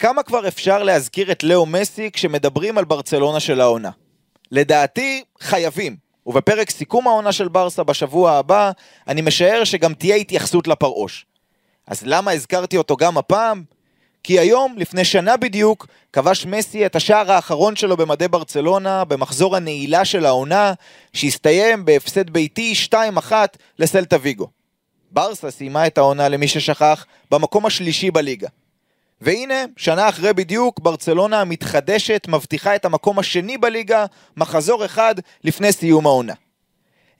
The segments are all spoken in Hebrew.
כמה כבר אפשר להזכיר את לאו מסי כשמדברים על ברצלונה של העונה? לדעתי, חייבים. ובפרק סיכום העונה של ברסה בשבוע הבא, אני משער שגם תהיה התייחסות לפרעוש. אז למה הזכרתי אותו גם הפעם? כי היום, לפני שנה בדיוק, כבש מסי את השער האחרון שלו במדי ברצלונה במחזור הנעילה של העונה, שהסתיים בהפסד ביתי 2-1 לסלטה ויגו. ברסה סיימה את העונה, למי ששכח, במקום השלישי בליגה. והנה, שנה אחרי בדיוק, ברצלונה המתחדשת מבטיחה את המקום השני בליגה, מחזור אחד לפני סיום העונה.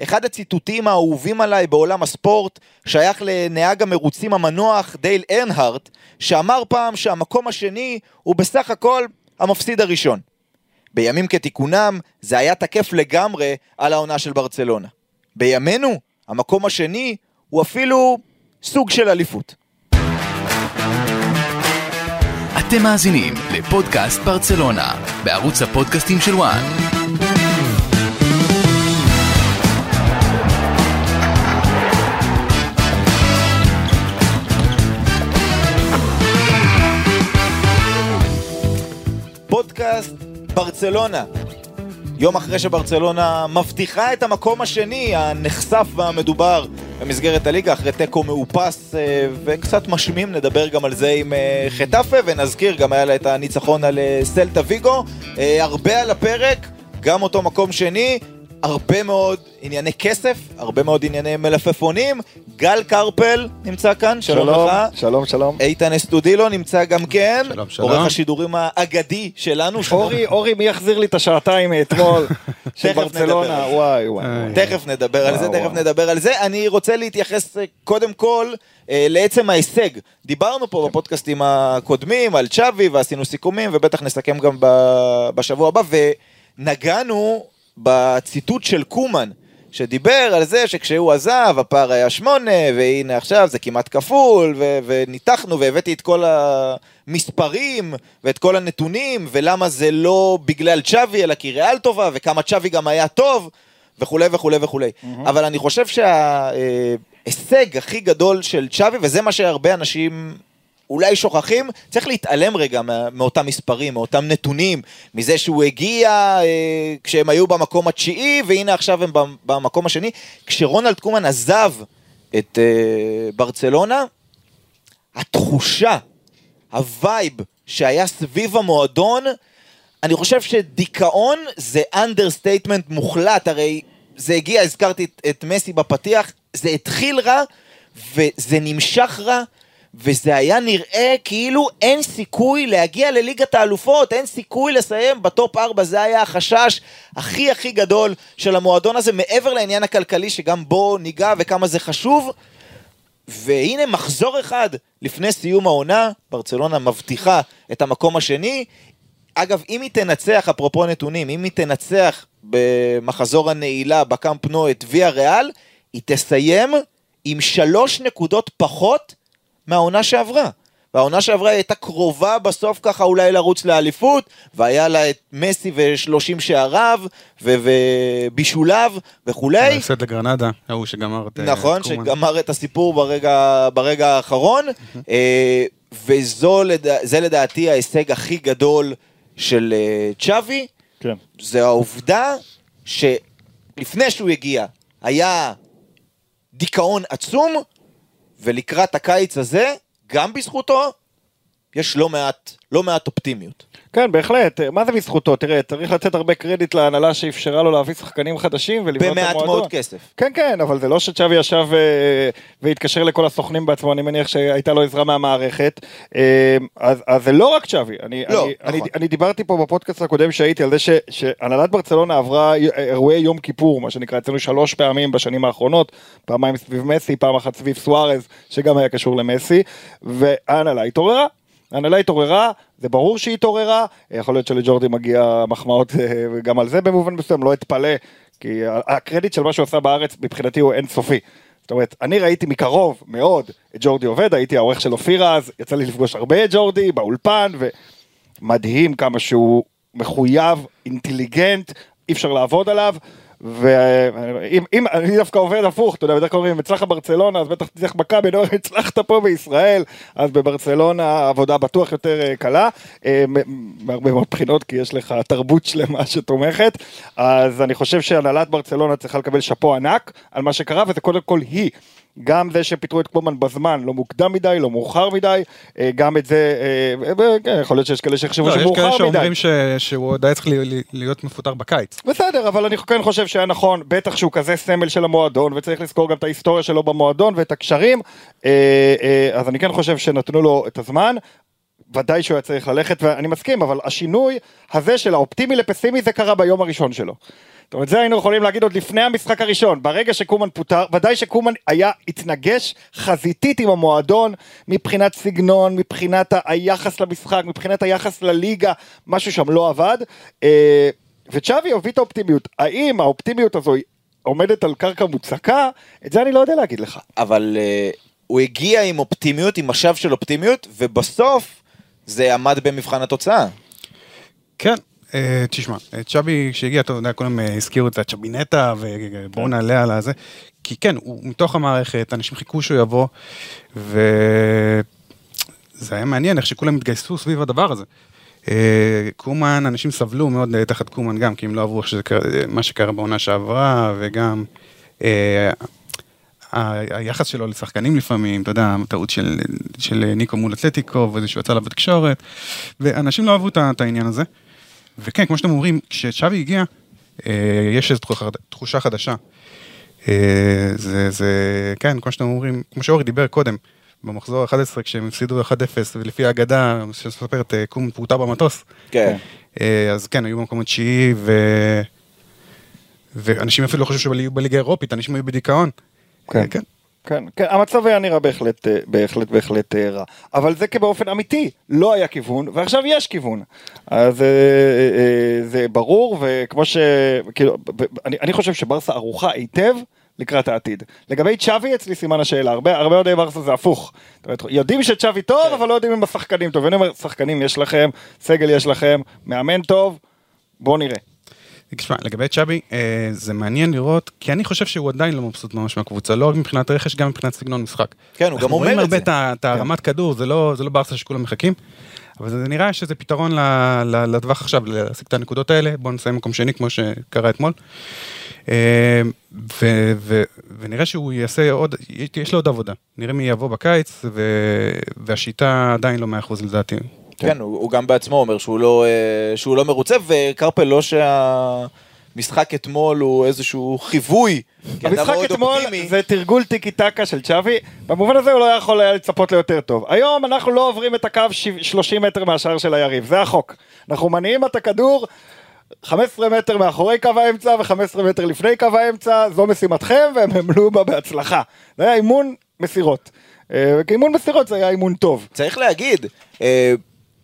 אחד הציטוטים האהובים עליי בעולם הספורט שייך לנהג המרוצים המנוח דייל ארנהארט, שאמר פעם שהמקום השני הוא בסך הכל המפסיד הראשון. בימים כתיקונם זה היה תקף לגמרי על העונה של ברצלונה. בימינו, המקום השני הוא אפילו סוג של אליפות. אתם מאזינים לפודקאסט ברצלונה, בערוץ הפודקאסטים של וואן. פודקאסט ברצלונה. יום אחרי שברצלונה מבטיחה את המקום השני, הנחשף והמדובר במסגרת הליגה, אחרי תיקו מאופס אה, וקצת משמים, נדבר גם על זה עם אה, חטאפה, ונזכיר, גם היה לה את הניצחון על אה, סלטה ויגו. הרבה על הפרק, גם אותו מקום שני, הרבה מאוד ענייני כסף, הרבה מאוד ענייני מלפפונים. גל קרפל נמצא כאן, שלום, שלום לך. שלום, שלום. איתן אסטודילו נמצא גם כן. שלום, שלום. עורך השידורים האגדי שלנו. אורי, אורי, מי יחזיר לי את השעתיים מאתמול של ברצלונה? נדבר. וואי, וואי. וואי. תכף נדבר על זה, תכף. נדבר על זה. אני רוצה להתייחס אה, קודם כל אה, לעצם ההישג. דיברנו פה בפודקאסטים הקודמים על צ'אבי ועשינו סיכומים, ובטח נסכם גם בשבוע הבא, ונגענו בציטוט של קומן. שדיבר על זה שכשהוא עזב הפער היה שמונה והנה עכשיו זה כמעט כפול ו- וניתחנו והבאתי את כל המספרים ואת כל הנתונים ולמה זה לא בגלל צ'אבי אלא כי ריאל טובה וכמה צ'אבי גם היה טוב וכולי וכולי וכולי. אבל אני חושב שההישג הכי גדול של צ'אבי וזה מה שהרבה אנשים אולי שוכחים, צריך להתעלם רגע מאותם מספרים, מאותם נתונים, מזה שהוא הגיע אה, כשהם היו במקום התשיעי, והנה עכשיו הם במ- במקום השני. כשרונלד קומן עזב את אה, ברצלונה, התחושה, ה vibe שהיה סביב המועדון, אני חושב שדיכאון זה understatement מוחלט, הרי זה הגיע, הזכרתי את, את מסי בפתיח, זה התחיל רע וזה נמשך רע. וזה היה נראה כאילו אין סיכוי להגיע לליגת האלופות, אין סיכוי לסיים ב top 4, זה היה החשש הכי הכי גדול של המועדון הזה, מעבר לעניין הכלכלי שגם בו ניגע וכמה זה חשוב. והנה מחזור אחד לפני סיום העונה, ברצלונה מבטיחה את המקום השני. אגב, אם היא תנצח, אפרופו נתונים, אם היא תנצח במחזור הנעילה בקאמפ נו את ויה ריאל, היא תסיים עם שלוש נקודות פחות מהעונה שעברה. והעונה שעברה הייתה קרובה בסוף ככה אולי לרוץ לאליפות, והיה לה את מסי ושלושים שעריו, ובישוליו וכולי. ההפסד לגרנדה, ההוא שגמר את... אה, נכון. שגמר את הסיפור ברגע, ברגע האחרון, אה, וזה לדע, זה לדעתי ההישג הכי גדול של אה, צ'אבי, כן. זה העובדה שלפני שהוא הגיע היה דיכאון עצום, ולקראת הקיץ הזה, גם בזכותו, יש לא מעט, לא מעט אופטימיות. כן, בהחלט. מה זה בזכותו? תראה, צריך לתת הרבה קרדיט להנהלה שאפשרה לו להביא שחקנים חדשים ולבנות את במעט המועדון. מאוד כסף. כן, כן, אבל זה לא שצ'אבי ישב אה, והתקשר לכל הסוכנים בעצמו, אני מניח שהייתה לו עזרה מהמערכת. אה, אז, אז זה לא רק צ'אבי. אני, לא, אני, נכון. אני, אני דיברתי פה בפודקאסט הקודם שהייתי על זה ש, שהנהלת ברצלונה עברה אירועי יום כיפור, מה שנקרא, אצלנו שלוש פעמים בשנים האחרונות, פעמיים סביב מסי, פעם אחת סביב סוארז, שגם היה קשור למסי, וההנהלה התעוררה. ההנהלה התעוררה, זה ברור שהיא התעוררה, יכול להיות שלג'ורדי מגיע מחמאות אה, גם על זה במובן מסוים, לא אתפלא, כי הקרדיט של מה שהוא עשה בארץ מבחינתי הוא אינסופי. זאת אומרת, אני ראיתי מקרוב מאוד את ג'ורדי עובד, הייתי העורך של אופירה אז, יצא לי לפגוש הרבה את ג'ורדי באולפן, ומדהים כמה שהוא מחויב, אינטליגנט, אי אפשר לעבוד עליו, ואם אם- אני דווקא עובד הפוך, אתה יודע, בדרך כלל אומרים, הצלחת ברצלונה, אז בטח תצליח מכבי, אומר, הצלחת פה בישראל, אז בברצלונה העבודה בטוח יותר אה, קלה, אה, מהרבה מאוד בחינות, כי יש לך תרבות שלמה שתומכת, אז אני חושב שהנהלת ברצלונה צריכה לקבל שאפו ענק על מה שקרה, וזה קודם כל היא. גם זה שפיטרו את קומן בזמן, לא מוקדם מדי, לא מאוחר מדי, אה, גם את זה, אה, כן, יכול להיות שיש כאלה שיחשבו לא, יש שמאוחר כאלה מדי. שאומרים ש- שהוא עוד היה צריך להיות מפוטר בקיץ. בסדר, אבל אני כן חושב שהיה נכון, בטח שהוא כזה סמל של המועדון, וצריך לזכור גם את ההיסטוריה שלו במועדון ואת הקשרים, אה, אז אני כן חושב שנתנו לו את הזמן. ודאי שהוא היה צריך ללכת, ואני מסכים, אבל השינוי הזה של האופטימי לפסימי זה קרה ביום הראשון שלו. זאת אומרת, זה היינו יכולים להגיד עוד לפני המשחק הראשון, ברגע שקומן פוטר, ודאי שקומן היה, התנגש חזיתית עם המועדון, מבחינת סגנון, מבחינת היחס למשחק, מבחינת היחס לליגה, משהו שם לא עבד. אה, וצ'אבי הוביל את האופטימיות. האם האופטימיות הזו עומדת על קרקע מוצקה? את זה אני לא יודע להגיד לך. אבל אה, הוא הגיע עם אופטימיות, עם משאב של אופטימיות, ובסוף זה עמד במבחן התוצאה. כן, תשמע, אה, צ'אבי שהגיע, אתה יודע, כולם אה, הזכירו את הצ'אבינטה, ובואו כן. נעלה על הזה. כי כן, הוא מתוך המערכת, אנשים חיכו שהוא יבוא, וזה היה מעניין איך שכולם התגייסו סביב הדבר הזה. אה, קומן, אנשים סבלו מאוד אה, תחת קומן גם, כי הם לא עברו אה, מה שקרה בעונה שעברה, וגם אה, היחס שלו לשחקנים לפעמים, אתה יודע, טעות של, של ניקו מול אתלטיקו, וזה שהוא יצא לה בתקשורת, ואנשים לא אהבו את העניין הזה. וכן, כמו שאתם אומרים, כשצ'אבי הגיע, אה, יש איזו תחושה, חדשה. אה, זה, זה, כן, כמו שאתם אומרים, כמו שאורי דיבר קודם, במחזור 11 כשהם הפסידו 1-0, ולפי האגדה שמספרת אה, קום פרוטה במטוס, כן. אה, אז כן, היו במקום התשיעי, ו... ואנשים אפילו לא חשבו שהם היו בליגה האירופית, אנשים היו בדיכאון. כן. אה, כן. כן, כן, המצב היה נראה בהחלט, אה, בהחלט, בהחלט אה, רע. אבל זה כבאופן אמיתי, לא היה כיוון, ועכשיו יש כיוון. אז אה, אה, אה, זה ברור, וכמו ש... כאילו, אני, אני חושב שברסה ערוכה היטב לקראת העתיד. לגבי צ'אבי אצלי סימן השאלה, הרבה, הרבה אוהדי ברסה זה הפוך. יודעים שצ'אבי טוב, אבל לא יודעים אם השחקנים טוב. ואני אומר, שחקנים יש לכם, סגל יש לכם, מאמן טוב, בואו נראה. תשמע, לגבי צ'אבי, אה, זה מעניין לראות, כי אני חושב שהוא עדיין לא מבסוט ממש מהקבוצה, לא רק מבחינת רכש, גם מבחינת סגנון משחק. כן, הוא גם אנחנו אומר רואים את הרבה זה. את ה- את הרמת כדור, זה לא זה לא ברסה שכולם מחכים, אבל זה נראה שזה פתרון לטווח עכשיו, להשיג את הנקודות האלה, בואו נסיים מקום שני כמו שקרה אתמול. אה, ו- ו- ונראה שהוא יעשה עוד, יש לו עוד עבודה, נראה מי יבוא בקיץ, ו- והשיטה עדיין לא 100% לדעתי. כן, הוא, הוא גם בעצמו אומר שהוא לא, אה, שהוא לא מרוצה, וקרפל לא שהמשחק אתמול הוא איזשהו חיווי. המשחק אתמול אופטימי. זה תרגול טיקי טקה של צ'אבי, במובן הזה הוא לא יכול היה לצפות ליותר טוב. היום אנחנו לא עוברים את הקו שיב- 30 מטר מהשער של היריב, זה החוק. אנחנו מניעים את הכדור 15 מטר מאחורי קו האמצע ו-15 מטר לפני קו האמצע, זו משימתכם והם עמלו בה בהצלחה. זה היה אימון מסירות. אה, אימון מסירות זה היה אימון טוב. צריך להגיד, אה,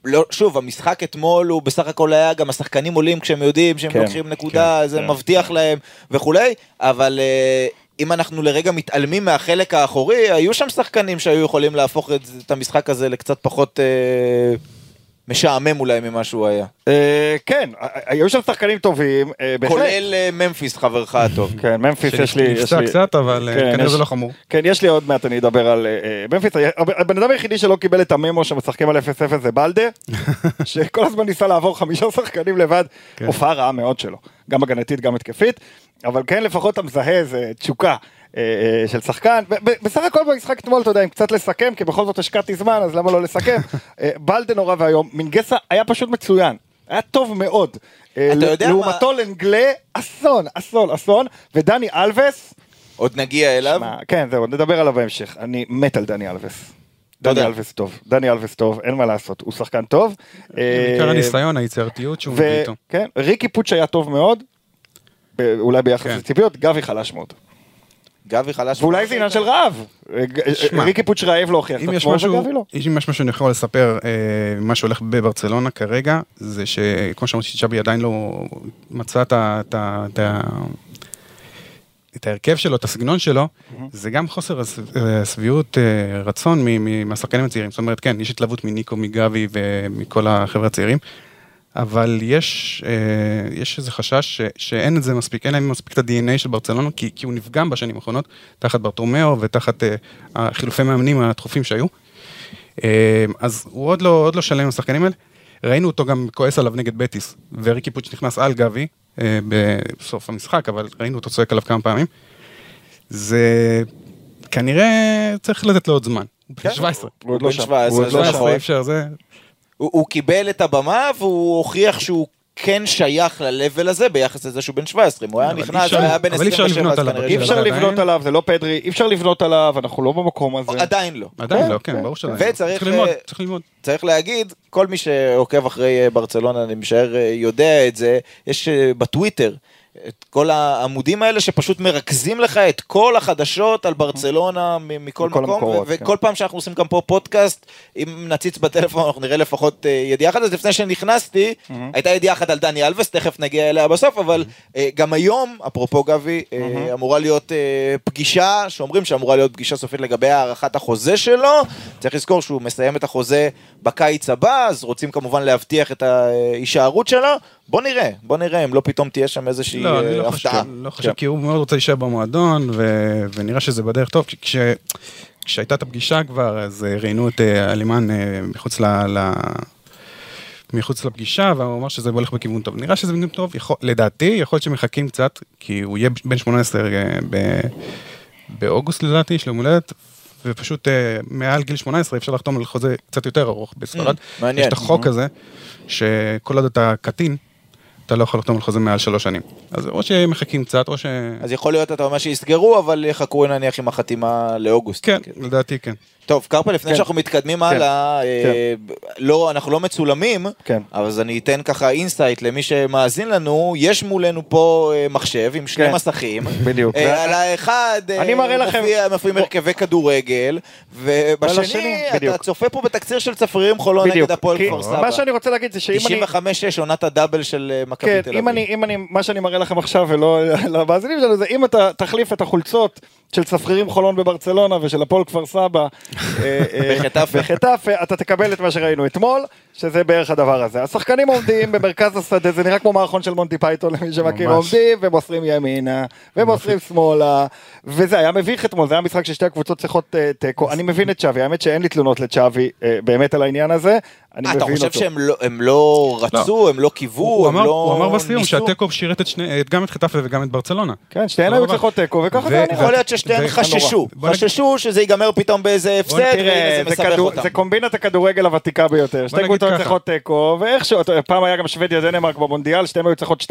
לא, שוב, המשחק אתמול הוא בסך הכל היה, גם השחקנים עולים כשהם יודעים שהם כן, לוקחים נקודה, כן, זה כן. מבטיח להם וכולי, אבל אה, אם אנחנו לרגע מתעלמים מהחלק האחורי, היו שם שחקנים שהיו יכולים להפוך את, את המשחק הזה לקצת פחות אה, משעמם אולי ממה שהוא היה. אה, כן, ה- היו שם שחקנים טובים, אה, בהחלט. כולל אה, ממפיס, חברך הטוב. כן, ממפיס יש לי... יש שנפצע לי- קצת, אבל אה, כן, כנראה זה לא חמור. כן, יש לי עוד מעט, אני אדבר על אה, אה, ממפיס. הבן אדם היחידי שלא קיבל את הממו שמשחקים על 0-0 זה בלדה, שכל הזמן ניסה לעבור חמישה שחקנים לבד. כן. הופעה רעה מאוד שלו, גם הגנתית, גם התקפית, אבל כן לפחות אתה מזהה איזה תשוקה. אה, אה, של שחקן, בסך הכל במשחק אתמול, אתה יודע, אם קצת לסכם, כי בכל זאת השקעתי זמן, אז למה לא לסכם? אה, בלדה נורא ואיום, מינגסה היה פשוט מצוין, היה טוב מאוד. אתה יודע מה- לעומתו לנגלה, אסון, אסון, אסון, ודני אלווס, עוד נגיע אליו. כן, זהו, נדבר עליו בהמשך. אני מת על דני אלווס. דני אלווס טוב, דני אלווס טוב, אין מה לעשות, הוא שחקן טוב. בעיקר הניסיון, היצירתיות שהוא מביא איתו. וכן, ריקי פוטש היה טוב מאוד, אולי ביחס כן. לציפיות, גבי חלש מאוד. גבי חלש. ואולי זה עניין של רעב. אה, ג- שמע, ריקי פוטש רעב להוכיח את אם יש עצמו, משהו, וגבי לא. אם יש משהו שאני יכול לספר, אה, מה שהולך בברצלונה כרגע, זה שכמו שאמרתי, צ'אבי עדיין לא מצא את ה... את את את ההרכב שלו, את הסגנון שלו, זה גם חוסר אה, שביעות אה, רצון מהשחקנים הצעירים. זאת אומרת, כן, יש התלהבות מניקו, מגבי ומכל החבר'ה הצעירים, אבל יש, אה, יש איזה חשש ש, שאין את זה מספיק, אין להם מספיק את ה-DNA של ברצלונה, כי, כי הוא נפגם בשנים האחרונות, תחת ברטומאו ותחת אה, החילופי מאמנים התכופים שהיו. אה, אז הוא עוד לא, עוד לא שלם עם השחקנים האלה. ראינו אותו גם כועס עליו נגד בטיס, וריקי פוץ' נכנס על גבי אה, בסוף המשחק, אבל ראינו אותו צועק עליו כמה פעמים. זה כנראה צריך לתת לו עוד זמן. הוא בן 17. הוא עוד לא שם. 17, הוא עוד לא נכון. 17 אי אפשר, זה... הוא, הוא קיבל את הבמה והוא הוכיח שהוא כן שייך ל-level הזה ביחס לזה שהוא בן 17. אם הוא היה נכנס אפשר- והיה בן אבל אי אפשר 27 לבנות אז כנראה אי אפשר שלא. לבנות. עליו, זה לא פדרי, אי אפשר לבנות עליו, אנחנו לא במקום הזה. עדיין לא. עדיין לא, כן, כן, ברור שזה. וצריך, צריך ללמוד, אה, צריך ללמוד. צריך להגיד, כל מי שעוקב אחרי אה, ברצלונה, אני משער, אה, יודע את זה, יש בטוויטר את כל העמודים האלה שפשוט מרכזים לך את כל החדשות על ברצלונה מכל מכל מקום, המקורות, ו- וכל פעם שאנחנו עושים גם פה פודקאסט, אם נציץ בטלפון אנחנו נראה לפחות אה, ידיעה אחת, אז לפני שנכנסתי, הייתה ידיעה אחת על דני אלווס, תכף נגיע אליה בסוף, אבל אה, גם היום, אפרופו גבי, אה, אמורה להיות פגישה, שאומרים שאמורה להיות פגישה סופית לגבי הארכת החוזה שלו, צריך לזכור שהוא מסיים את החוזה בקיץ הבא, אז רוצים כמובן להבטיח את ההישארות שלו. בוא נראה, בוא נראה אם לא פתאום תהיה שם איזושהי לא, אני אה, לא חושב, הפתעה. לא חושב, כי הוא מאוד רוצה להישאר במועדון, ו- ונראה שזה בדרך טוב. כש- כשהייתה את הפגישה כבר, אז אה, ראיינו את אה, אלימן אה, מחוץ ל... ל- מחוץ לפגישה, והוא אמר שזה הולך בכיוון טוב. נראה שזה בכיוון טוב, יכול, לדעתי, יכול להיות שמחכים קצת, כי הוא יהיה בן 18 אה, ב- באוגוסט לדעתי, יש לו יום הולדת, ופשוט אה, מעל גיל 18 אפשר לחתום על חוזה קצת יותר ארוך בספרד. Mm, מעניין. יש את החוק הזה, שכל עוד אתה קטין, אתה לא יכול לחתום על חוזה מעל שלוש שנים. אז או שמחכים קצת, או ש... אז יכול להיות, אתה אומר שיסגרו, אבל יחכו נניח עם החתימה לאוגוסט. כן, לדעתי כן. טוב, קרפל, לפני כן. שאנחנו מתקדמים הלאה, אה, לא, אנחנו לא מצולמים, כן. אז אני אתן ככה insight למי שמאזין לנו, יש מולנו פה אה, מחשב עם שני כן. מסכים. בדיוק. אה, על האחד אה, אני מראה לכם- מופיע- מופיעים הרכבי כדורגל, ובשני אתה בדיוק. צופה פה בתקציר של צפרירים חולון. נגד הפועל כפר סבא. מה שאני רוצה להגיד זה שאם אני... 95-6, עונת הדאבל של אה, מכבי כן, תל אביב. אני, אם אני, מה שאני מראה לכם עכשיו ולא למאזינים שלנו זה אם אתה תחליף את החולצות של צפרירים חולון בברצלונה ושל הפועל כפר סבא אה, אה, בחטאפה. בחטאפה, אתה תקבל את מה שראינו אתמול, שזה בערך הדבר הזה. השחקנים עומדים במרכז השדה, זה נראה כמו מערכון של מונטי פייתון למי שמכיר. עומדים ומוסרים ימינה ומוסרים שמאלה, וזה היה מביך אתמול, זה היה משחק ששתי הקבוצות צריכות אה, תיקו. אני מבין את צ'אבי, האמת שאין לי תלונות לצ'אבי באמת על העניין הזה, אני אה, מבין אתה אותו. חושב שהם לא- הם לא רצו, הם לא קיוו, הוא הם אמר- לא הוא אמר בסיום? שהתיקו שירת את שני- את- גם את חטאפה וגם את ברצלונה. כן, שתיהן היו. צריכות תיקו, וככה זה. יכול להיות ששתיהן חששו, חששו שזה ייגמר פתאום באיזה הפסד, תראה, זה מסבך אותם. זה קומבינת הכדורגל הוותיקה ביותר. שתי קבוצות. צריכות תיקו, ואיכשהו, אתה פעם היה גם שוודיה דנמרק במונדיאל, שתיהן היו צריכות 2-2.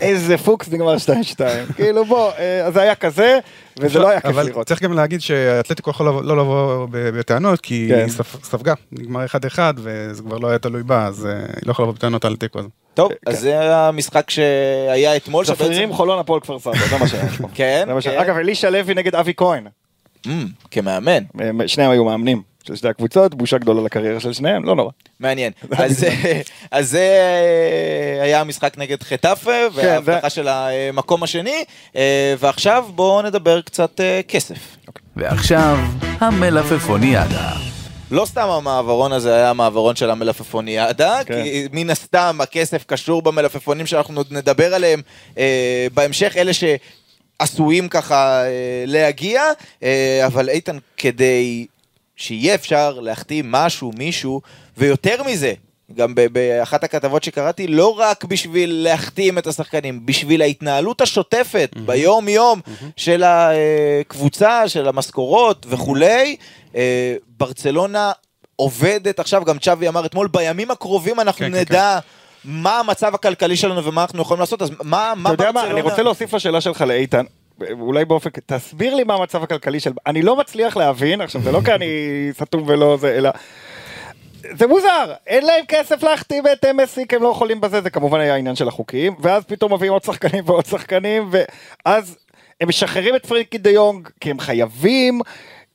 איזה פוקס נגמר 2-2. כאילו בוא, אה, אז זה היה כזה, וזה לא היה כיף אבל לראות. צריך גם להגיד שאתלטיקו יכול לא לבוא בטענות, כי כן. היא ספ- ספגה, נגמר 1-1, וזה כבר לא היה תלוי בה, אז אה, היא לא יכולה לבוא בטענות על התיקו הזה. טוב, אז זה המשחק שהיה אתמול, צפרירים חולון הפועל כפר סבא, זה מה שהיה. פה. כן. כן. אגב, אלישע לוי נגד אבי כהן. Mm, כמאמן, הם- שניהם היו מאמנים של שתי הקבוצות, בושה גדולה לקריירה של שניהם, לא נורא. מעניין. אז אה, אז זה אה, היה המשחק נגד חטאפה, וההבטחה זה- של המקום השני, אה, ועכשיו בואו נדבר קצת כסף. ועכשיו, המלפפוניאדה. לא סתם המעברון הזה היה המעברון של המלפפוניאדה, כן. כי מן הסתם הכסף קשור במלפפונים שאנחנו נדבר עליהם אה, בהמשך, אלה שעשויים ככה אה, להגיע, אה, אבל איתן, כדי שיהיה אפשר להחתים משהו, מישהו, ויותר מזה, גם באחת הכתבות שקראתי, לא רק בשביל להחתים את השחקנים, בשביל ההתנהלות השוטפת ביום-יום של הקבוצה, של המשכורות וכולי, אה, ברצלונה עובדת עכשיו, גם צ'אבי אמר אתמול, בימים הקרובים אנחנו כן, כן, נדע מה המצב הכלכלי שלנו ומה אנחנו יכולים לעשות, אז מה, מה אתה יודע מה, ברצלונה... אני רוצה להוסיף לשאלה שלך לאיתן. אולי באופן, תסביר לי מה המצב הכלכלי של, אני לא מצליח להבין, עכשיו זה לא כי אני סתום ולא זה, אלא, זה מוזר, אין להם כסף להחתים את מסי, כי הם לא יכולים בזה, זה כמובן היה העניין של החוקים, ואז פתאום מביאים עוד שחקנים ועוד שחקנים, ואז הם משחררים את פרנקי דה יונג, כי הם חייבים,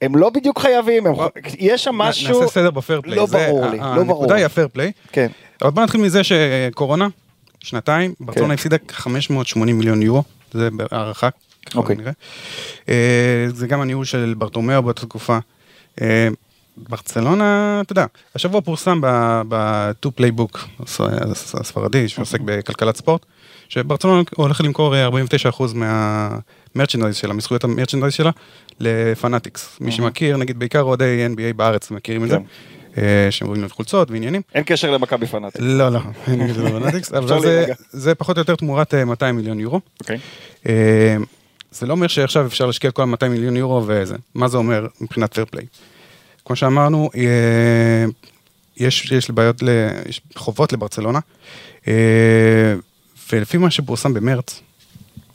הם לא בדיוק חייבים, הם, יש שם משהו, נעשה סדר ב fair play. לא זה- ברור לי, לא ברור. הנקודה היא הפייר פליי. כן, אבל בוא נתחיל מזה שקורונה, שנתיים, כן. ברצלונה הפסידה 580 מיליון יורו, זה בהערכה, אוקיי. הנראה. אה, זה גם הניהול של ברטומאו באותה תקופה. אה, ברצלונה, אתה יודע, השבוע פורסם ב-2 פלייבוק הספרדי שעוסק בכלכלת ספורט, שברצלונה הולך למכור אה, 49% מה merchandise שלה, מזכויות ה merchandise שלה, לפנאטיקס. מי שמכיר, נגיד בעיקר אוהדי NBA בארץ מכירים את זה, כן. אה, שהם רואים חולצות ועניינים. אין קשר למכבי פנאטי. לא, לא, אין זה בפנאטיקס, אבל זה- פחות או יותר תמורת אה, 200 מיליון יורו. זה לא אומר שעכשיו אפשר להשקיע את כל ה-200 מיליון יורו וזה. מה זה אומר מבחינת פייר פליי? כמו שאמרנו, אה, יש, יש בעיות, ל, יש חובות לברצלונה, אה, ולפי מה שפורסם במרץ,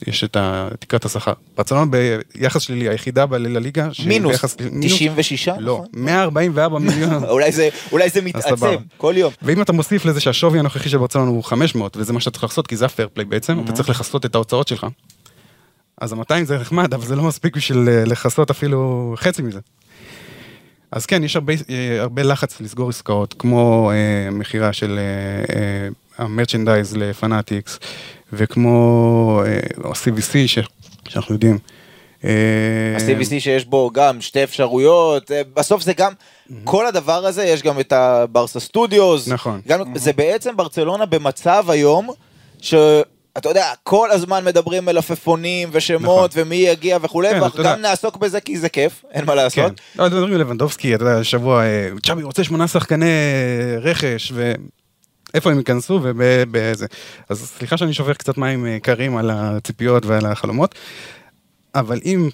יש את תקרת השכר. ברצלונה ביחס שלילי, היחידה ב- לליגה, שהיא מינוס ביחס- 96, לא, נכון? 144 מיליון. אולי זה- אולי זה מתעצם. כל יום. ואם אתה מוסיף לזה שהשווי הנוכחי של ברצלונה הוא 500, וזה מה שאתה צריך לעשות, כי זה הפייר פליי בעצם, אתה צריך לכסות את ההוצאות שלך. אז ה-200 זה נחמד, אבל זה לא מספיק בשביל אה, לכסות אפילו חצי מזה. אז כן, יש הרבה, אה, הרבה לחץ לסגור עסקאות, כמו אה, מכירה של אה, אה, המרצ'נדייז לפנאטיקס, וכמו אה, או CVC, ש, שאנחנו יודעים. אה, ה-CVC שיש בו גם שתי אפשרויות, בסוף זה גם, כל הדבר הזה, יש גם את הברסה סטודיוס. נכון. גם, זה בעצם ברצלונה במצב היום, שאתה יודע, כל הזמן מדברים מלפפונים ושמות ומי יגיע וכולי, נכון. כן, ואנחנו אתה. גם נעסוק בזה כי זה כיף, אין מה לעשות. כן. לא, אתם מדברים על לבנדובסקי, אתה יודע, השבוע, אה, צ'אבי רוצה שמונה שחקני רכש, ואיפה הם ייכנסו ובאיזה. אז סליחה שאני שופך קצת מים אה, קרים על הציפיות ועל החלומות, אבל אם,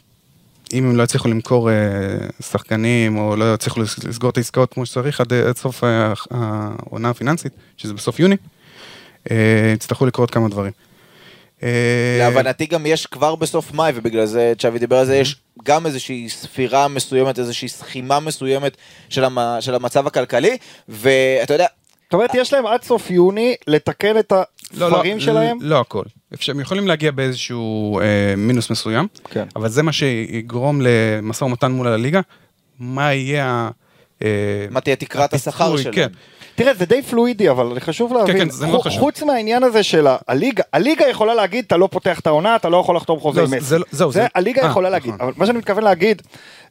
אם הם לא יצליחו למכור אה, שחקנים, או לא יצליחו לס- לסגור את העסקאות כמו שצריך עד, עד סוף העונה הפיננסית, שזה בסוף יוני, אה, יצטרכו לקרות כמה דברים. אה, להבנתי גם יש כבר בסוף מאי, ובגלל זה צ'אבי דיבר על זה, יש גם איזושהי ספירה מסוימת, איזושהי סכימה מסוימת של, המ, של המצב הכלכלי, ואתה יודע, זאת אומרת, יש להם עד סוף יוני לתקן את לא, הספרים לא, שלהם? לא הכל. אפשר- הם יכולים להגיע באיזשהו אה, מינוס מסוים, כן. אבל זה מה שיגרום למשא ומתן מול הליגה, מה יהיה ה... אה, מה תהיה תקרת השכר הפיצוי, שלהם. כן. תראה, זה די פלואידי, אבל חשוב להבין, כן, זה מאוד חו- חשוב. חוץ מהעניין הזה של הליגה, הליגה יכולה להגיד, אתה לא פותח את העונה, אתה לא יכול לחתום חוזה לא, עם זה- מסי. זה לא- זהו, זה זה- הליגה אה, יכולה להגיד, נכון. אבל מה שאני מתכוון להגיד,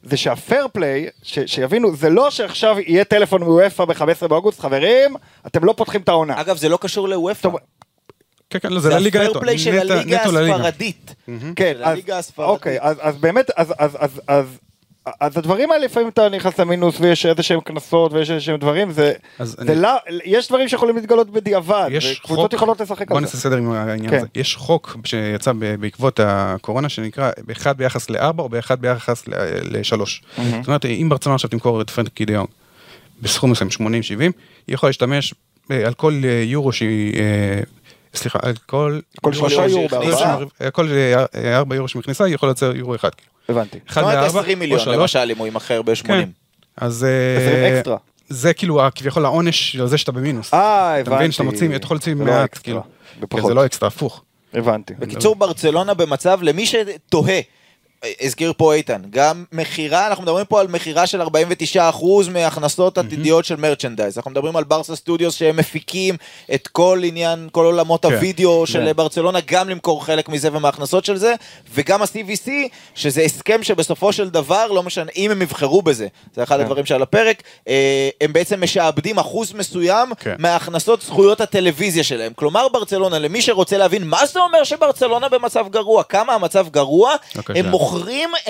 זה שהפייר פליי, ש- שיבינו, זה לא שעכשיו יהיה טלפון מוופא ב-15 באוגוסט, חברים, אתם לא פותחים את העונה. אגב, זה לא קשור לוופא. כן, כן, לא, זה זה לליגה נטו. הפיירפליי של נטו- הליגה נטו לליגה. הספרדית. כן, של אז, הליגה הספרדית. אוקיי, אז, אז באמת, אז, אז, הדברים האלה לפעמים אתה נכנס למינוס ויש איזה שהם קנסות ויש איזה שהם דברים, זה, זה אני- לא, יש דברים שיכולים להתגלות בדיעבד, וקבוצות חוק, יכולות לשחק בוא על נעשה זה. סדר עם העניין כן. הזה. יש חוק שיצא בעקבות הקורונה שנקרא באחד ביחס לארבע או באחד ביחס לשלוש. זאת אומרת, אם ברצלונה עכשיו תמכור את פרנקי דיונג בסכום מסוים 80-70, היא יכולה להשתמש אה, על כל אה, יורו שהיא... אה, סליחה, על כל... כל שלושה יורו. על כל אה, ארבע יורו שמכניסה, היא יכולה לייצר יורו אחד. הבנתי. זאת אחד אומרת לארבע 20 או מיליון שלוש. למשל אם הוא יימכר ב-80. כן. אז... אה, 20 אקסטרה. זה כאילו כביכול העונש על זה שאתה במינוס. אה, הבנתי. אתה מבין שאתה מוציא, אתה יכול להוציא זה לא מעט, כאילו. כן, זה לא אקסטרה, הפוך. הבנתי. בקיצור, ברצלונה במצב, למי שתוהה, אה, הזכיר פה איתן, גם מכירה, אנחנו מדברים פה על מכירה של 49% מהכנסות עתידיות של מרצ'נדייז. אנחנו מדברים על ברסה סטודיוס שהם מפיקים את כל עניין, כל עולמות כן. הוידאו של כן. ברצלונה, גם למכור חלק מזה ומההכנסות של זה, וגם ה-CVC, שזה הסכם שבסופו של דבר, לא משנה, אם הם יבחרו בזה, זה אחד כן. הדברים שעל הפרק, אה, הם בעצם משעבדים אחוז מסוים כן. מהכנסות זכויות הטלוויזיה שלהם. כלומר, ברצלונה, למי שרוצה להבין מה זה אומר שברצלונה במצב גרוע, כמה המצב גרוע, בבקשה. הם מוכרים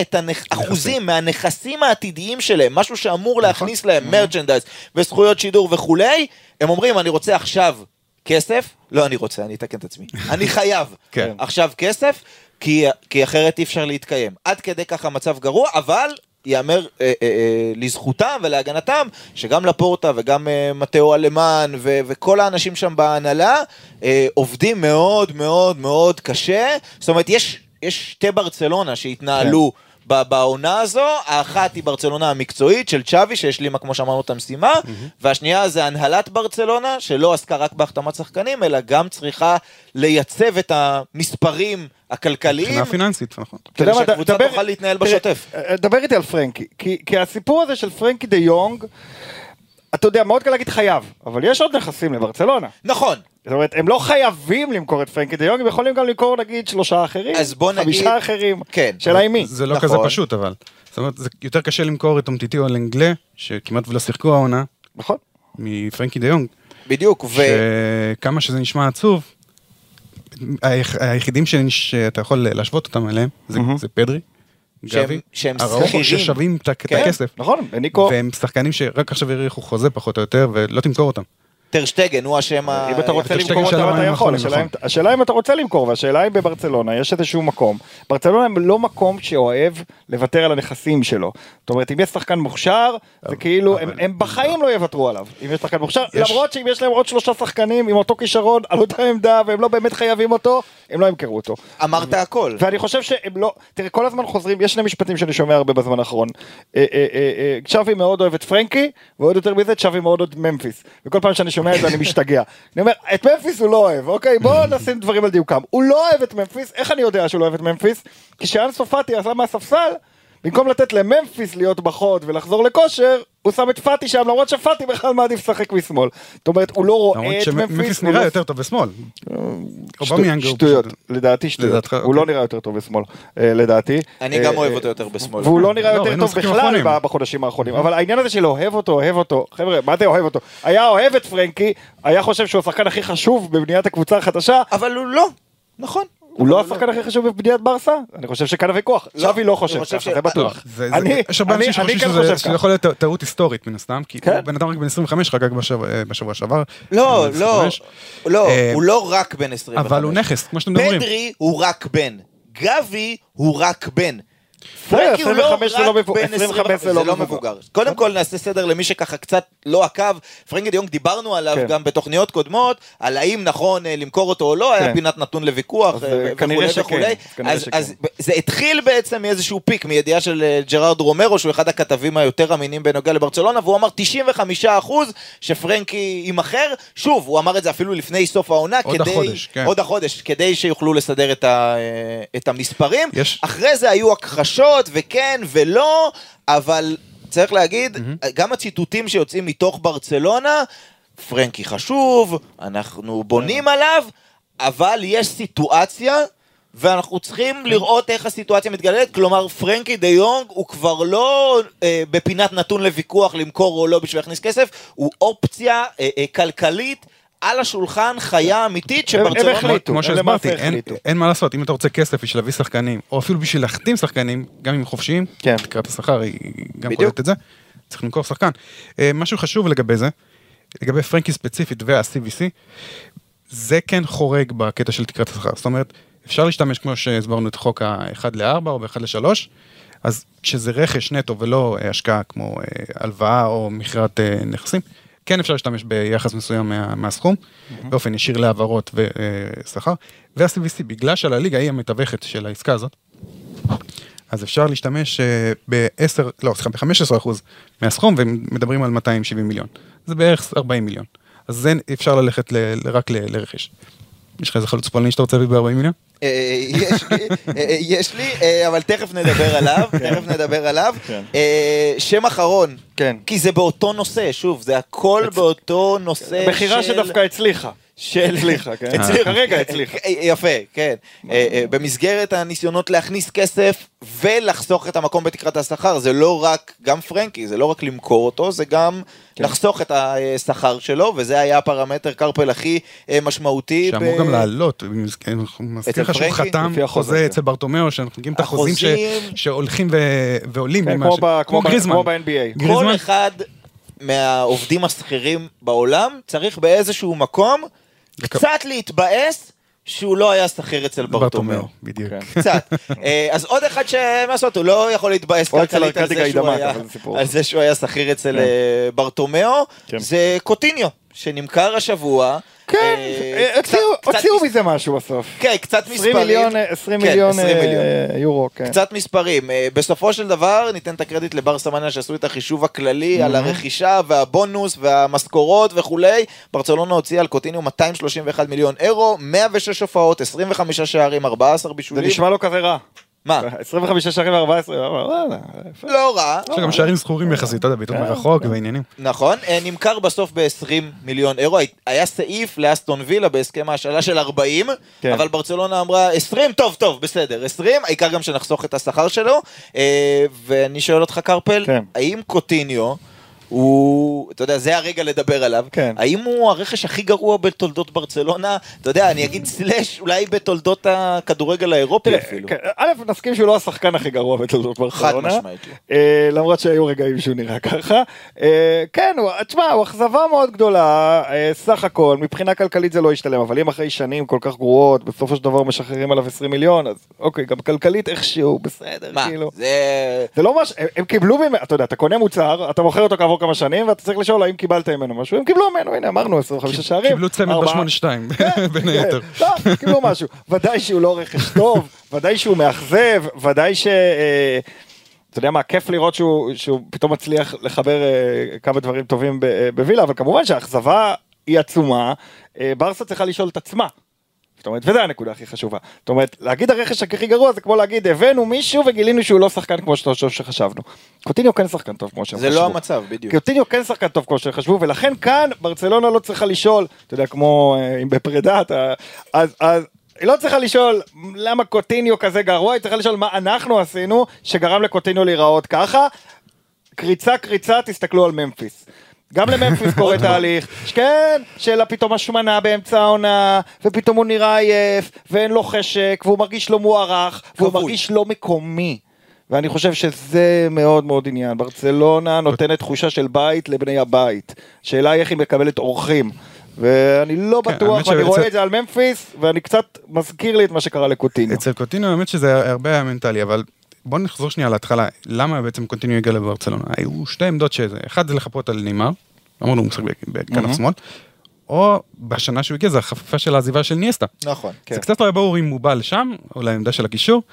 את האחוזים מהנכסים העתידיים שלהם, משהו שאמור להכניס להם מרצ'נדייז וזכויות שידור וכולי, הם אומרים, אני רוצה עכשיו כסף, לא אני רוצה, אני אתקן את עצמי, אני חייב כן. עכשיו כסף, כי, כי אחרת אי אפשר להתקיים. עד כדי כך המצב גרוע, אבל ייאמר אה, אה, אה, לזכותם ולהגנתם, שגם לפורטה וגם אה, מתאו אלמן ו- וכל האנשים שם בהנהלה אה, עובדים מאוד מאוד מאוד קשה. זאת אומרת, יש, יש שתי ברצלונה שהתנהלו. ב- בעונה הזו, האחת היא ברצלונה המקצועית של צ'אבי שהשלימה כמו שאמרנו את המשימה, והשנייה זה הנהלת ברצלונה שלא עסקה רק בהחתמת שחקנים, אלא גם צריכה לייצב את המספרים הכלכליים, מבחינה פיננסית, נכון. כדי שהקבוצה דבר- תוכל להתנהל תראה, בשוטף. אה, דבר איתי על פרנקי, כי, כי הסיפור הזה של פרנקי דה יונג, אתה יודע, מאוד קל להגיד חייב, אבל יש עוד נכסים לברצלונה. נכון, זאת אומרת, הם לא חייבים למכור את פרנקי דה יונג, הם יכולים גם למכור נגיד שלושה אחרים, אז בוא נגיד- חמישה אחרים, כן. שאלה עם מי. זה לא נכון. כזה פשוט אבל. זאת אומרת, זה יותר קשה למכור את אומטיטי או לנגלה, שכמעט ולא שיחקו העונה, נכון. מפרנקי דה יונג, בדיוק, ו... שכמה שזה נשמע עצוב, היח- היחידים שנש- שאתה יכול להשוות אותם אליהם, זה מהמם. זה פדרי, גבי, שהם שכירים. ששווים את כן. הכסף. נכון, ניקו, והם שחקנים שרק עכשיו האריכו חוזה פחות או יותר, ולא תמכור אותם. טרשטגן הוא השם ה... אם אתה רוצה למכור אותם אתה יכול, השאלה אם- אתה רוצה למכור, והשאלה אם בברצלונה יש איזשהו מקום, ברצלונה הם לא מקום שאוהב לוותר על הנכסים שלו, זאת אומרת אם יש שחקן מוכשר, זה כאילו, הם- בחיים לא יוותרו עליו, אם יש שחקן מוכשר, למרות שאם יש להם עוד שלושה שחקנים עם אותו כישרון, על אותה עמדה, והם לא באמת חייבים אותו, הם לא ימכרו אותו. אמרת הכל. ואני חושב שהם לא, תראה כל הזמן חוזרים, יש שני משפטים שאני שומע הרבה בזמן האחרון. אה, אה, אה, צ'אבי מאוד אוהב את פרנקי, ועוד יותר מזה צ'אבי מאוד אוהב את ממפיס. וכל פעם שאני שומע את זה אני משתגע. אני אומר, את ממפיס הוא לא אוהב, אוקיי? בואו נשים דברים על דיוקם. הוא לא אוהב את ממפיס, איך אני יודע שהוא לא אוהב את ממפיס? כשאנס פאטי עשה מהספסל, במקום לתת לממפיס להיות בחוד ולחזור לכושר, הוא שם את פאטי שם, למרות שפאטי בכלל מעדיף לשחק משמאל. זאת אומרת, הוא לא רואה את ממפיס. הוא נראה לא- יותר טוב בשמאל. שטויות, לדעתי שטויות. הוא אוקיי. לא נראה יותר טוב בשמאל, לדעתי. אני גם אה, אוהב אותו יותר בשמאל. והוא לא נראה לא, יותר טוב בכלל בחודשים האחרונים, אבל העניין הזה של אוהב אותו, אוהב אותו, חבר'ה, מה זה אוהב אותו? היה אוהב את פרנקי, היה חושב שהוא השחקן הכי חשוב בבניית הקבוצה החדשה, אבל הוא לא. נכון. הוא לא השחקן הכי חשוב בבניית ברסה? אני חושב שכאן הוויכוח. לא, שווי לא אני חושב ככה, זה בטוח. אני יש הרבה אנשים שחושבים כן חושב שזה-. יכול להיות טעות היסטורית מן הסתם, כי כן. הוא בן אדם רק בן 25 חגג בשבוע- אה, בשבוע שעבר. לא, לא, 25. לא, אה, הוא לא רק בן 25. אבל הוא נכס, כמו שאתם מדברים. פדרי הוא רק בן. גבי הוא רק בן. פרנקי הוא לא 25 זה לא רק מבו- בן 25 25, זה לא זה לא מבוגר. קודם כל נעשה סדר למי שככה קצת לא עקב. פרנקי דיונג דיברנו עליו כן. גם בתוכניות קודמות, על האם נכון אה, למכור אותו או לא, היה כן. פינת נתון לוויכוח אה, אה, וכולי וכולי. אז- ב- זה התחיל בעצם מאיזשהו פיק, מידיעה של אה, ג'רארד רומרו, שהוא אחד הכתבים היותר אמינים בנוגע לברצלונה, והוא אמר 95% שפרנקי יימכר. שוב, הוא אמר את זה אפילו לפני סוף העונה, עוד כדי... החודש, כן. עוד החודש, כדי שיוכלו לסדר את, ה, אה, את המספרים. יש- אחרי זה היו הכחשות, וכן ולא, אבל צריך להגיד, גם הציטוטים שיוצאים מתוך ברצלונה, פרנקי חשוב, אנחנו בונים עליו, אבל יש סיטואציה. ואנחנו צריכים לראות איך הסיטואציה מתגלגלת, כלומר פרנקי דה יונג הוא כבר לא אה, בפינת נתון לוויכוח למכור או לא בשביל להכניס כסף, הוא אופציה אה, אה, כלכלית על השולחן, חיה אמיתית הם- הם שברצלונה... החליטו. כמו שהסברתי, אין- מה לעשות, אם אתה רוצה כסף בשביל להביא שחקנים, או אפילו בשביל להחתים שחקנים, גם אם הם חופשיים, כן. תקרת השכר היא גם. קולטת את זה, צריך למכור שחקן. אה, משהו חשוב לגבי זה, לגבי פרנקי ספציפית וה-CVC, זה כן חורג בקטע של תקרת השכר, זאת אומרת, אפשר להשתמש כמו שהסברנו את חוק ה-1 ל-4 או ב-1 ל-3, אז כשזה רכש נטו ולא אה, השקעה כמו אה, הלוואה או מכירת נכסים, כן אפשר להשתמש ביחס מסוים מה, מהסכום, באופן ישיר להעברות ושכר, וה-CVC, בגלל שלליגה היא המתווכת של העסקה הזאת, אז אפשר להשתמש אה, ב-10, לא, סליחה, ב-15% מהסכום, ומדברים על 270 מיליון. זה בערך 40 מיליון. אז זה אפשר ללכת ל- רק ל- לרכש. יש לך איזה חלוץ פולני שאתה רוצה להביא ב-40 מיליון? אה, יש לי, אה, יש לי, אה, אבל תכף נדבר עליו, תכף נדבר עליו. כן. שם אחרון, כן. כי זה באותו נושא, שוב, זה הכל באותו נושא של... מכירה שדווקא הצליחה. של... הצליחה, כן. הצליחה. כרגע הצליחה. אה, יפה, כן. אה, אה, במסגרת הניסיונות להכניס כסף ולחסוך את המקום בתקרת השכר, זה לא רק, גם פרנקי, זה לא רק למכור אותו, זה גם כן. לחסוך את השכר שלו, וזה היה הפרמטר קרפל הכי אה, משמעותי. שאמור ב- גם לעלות, אני מזכיר- אני מזכיר לך שהוא? חתם חוזה כן. אצל ברטומיאו, שאנחנו מכירים את החוזים ש- שהולכים ו- ועולים. כן, כמו ב- כמו גריזמן. כמו ב-NBA. כל? אחד מהעובדים השכירים בעולם צריך באיזשהו מקום קצת להתבאס שהוא לא היה שכיר אצל ברטומיאו. בדיוק. כן. קצת. אה, אז עוד אחד שמה לעשות, הוא לא יכול להתבאס כלכלית זה שהוא היה-. על זה שהוא היה שכיר אצל כן. אה, ברטומיאו, כן. זה קוטיניו, שנמכר השבוע. כן, אה, הוציאו- קצת- הוציאו מזה משהו בסוף. כן, קצת 20 מספרים. מיליון, 20 כן, מיליון 20 מיליון. אה, יורו, כן. קצת מספרים. אה, בסופו של דבר, ניתן את הקרדיט לבר סמניה שעשו את החישוב הכללי על הרכישה והבונוס והמשכורות וכולי. ברצלונה הוציאה על קוטיניו 231 מיליון אירו, 106 הופעות, 25 שערים, 14 זה בישולים. נשמע לא כזה רע. מה? 25 שערים ו-14, וואלה, יפה. לא רע, יש גם שערים זכורים יחסית, אתה יודע, בעיטות מרחוק ועניינים. נכון, אה, נמכר בסוף ב-20 מיליון אירו, היה סעיף לאסטון וילה בהסכם ההשאלה של 40, כן. אבל ברצלונה אמרה 20, טוב, טוב, בסדר, 20, העיקר גם שנחסוך את השכר שלו, אה, ואני שואל אותך קרפל, כן. האם קוטיניו... הוא, אתה יודע, זה הרגע לדבר עליו. כן. האם הוא הרכש הכי גרוע בתולדות ברצלונה? אתה יודע, אני אגיד סלאש, אולי בתולדות הכדורגל האירופי אפילו. כן, א', נסכים שהוא לא השחקן הכי גרוע בתולדות ברצלונה. משמעית לא. אה, למרות שהיו רגעים שהוא נראה ככה. אה, כן, תשמע, הוא אכזבה מאוד גדולה, אה, סך הכל, מבחינה כלכלית זה לא ישתלם, אבל אם אחרי שנים כל כך גרועות, בסופו של דבר משחררים עליו 20 מיליון, אז אוקיי, גם כלכלית איכשהו, בסדר, מה, כאילו. זה... זה לא מש... הם, הם קיבלו אתה יודע, אתה קונה מוצר, אתה מוכר אותו כעבור כמה שנים, ואתה צריך לשאול האם קיבלת ממנו משהו, הם קיבלו ממנו, הנה אמרנו 25 שערים. קיבלו צמד בשמונה שתיים, בין היתר. לא, קיבלו משהו. ודאי שהוא לא רכש טוב, ודאי שהוא מאכזב, ודאי ש... אה, אתה יודע מה, כיף לראות שהוא, שהוא פתאום מצליח לחבר אה, כמה דברים טובים אה, בווילה, אבל כמובן שהאכזבה היא עצומה, ברסה צריכה לשאול את עצמה. זאת אומרת, וזו הנקודה הכי חשובה. זאת אומרת, להגיד הרכש הכי גרוע זה כמו להגיד, הבאנו מישהו וגילינו שהוא לא שחקן כמו שאתה חושב שחשבנו. קוטיניו כן שחקן טוב כמו שהם זה חשבו. לא המצב, בדיוק. קוטיניו כן שחקן טוב כמו שחשבו, ולכן כאן ברצלונה לא צריכה לשאול, אתה יודע, כמו אה, אם בפרידה, אתה, אז, אז היא לא צריכה לשאול למה קוטיניו כזה גרוע, היא צריכה לשאול מה אנחנו עשינו שגרם לקוטיניו להיראות ככה. קריצה קריצה, תסתכלו על ממפיס. גם לממפיס קורה תהליך, כן, שאלה פתאום השמנה באמצע העונה, ופתאום הוא נראה עייף, ואין לו חשק, והוא מרגיש לא מוערך, והוא. מרגיש לא מקומי. ואני חושב שזה מאוד מאוד עניין. ברצלונה נותנת תחושה של בית לבני הבית. שאלה היא איך היא מקבלת אורחים. ואני לא כן, בטוח, ואני רואה את זה על ממפיס, ואני קצת מזכיר לי את מה שקרה לקוטיניו. אצל קוטיניו האמת שזה הרבה מנטלי, אבל בוא נחזור שנייה להתחלה, למה בעצם קוטיניו הגיע לברצלונה? היו שתי עמדות שזה, אחד זה לחפות על נימר, אמרנו הוא משחק בכנף שמאל, או בשנה שהוא הגיע זה החפיפה של העזיבה של ניאסטה. נכון. זה קצת לא היה ברור אם הוא בא לשם, או לעמדה של הקישור.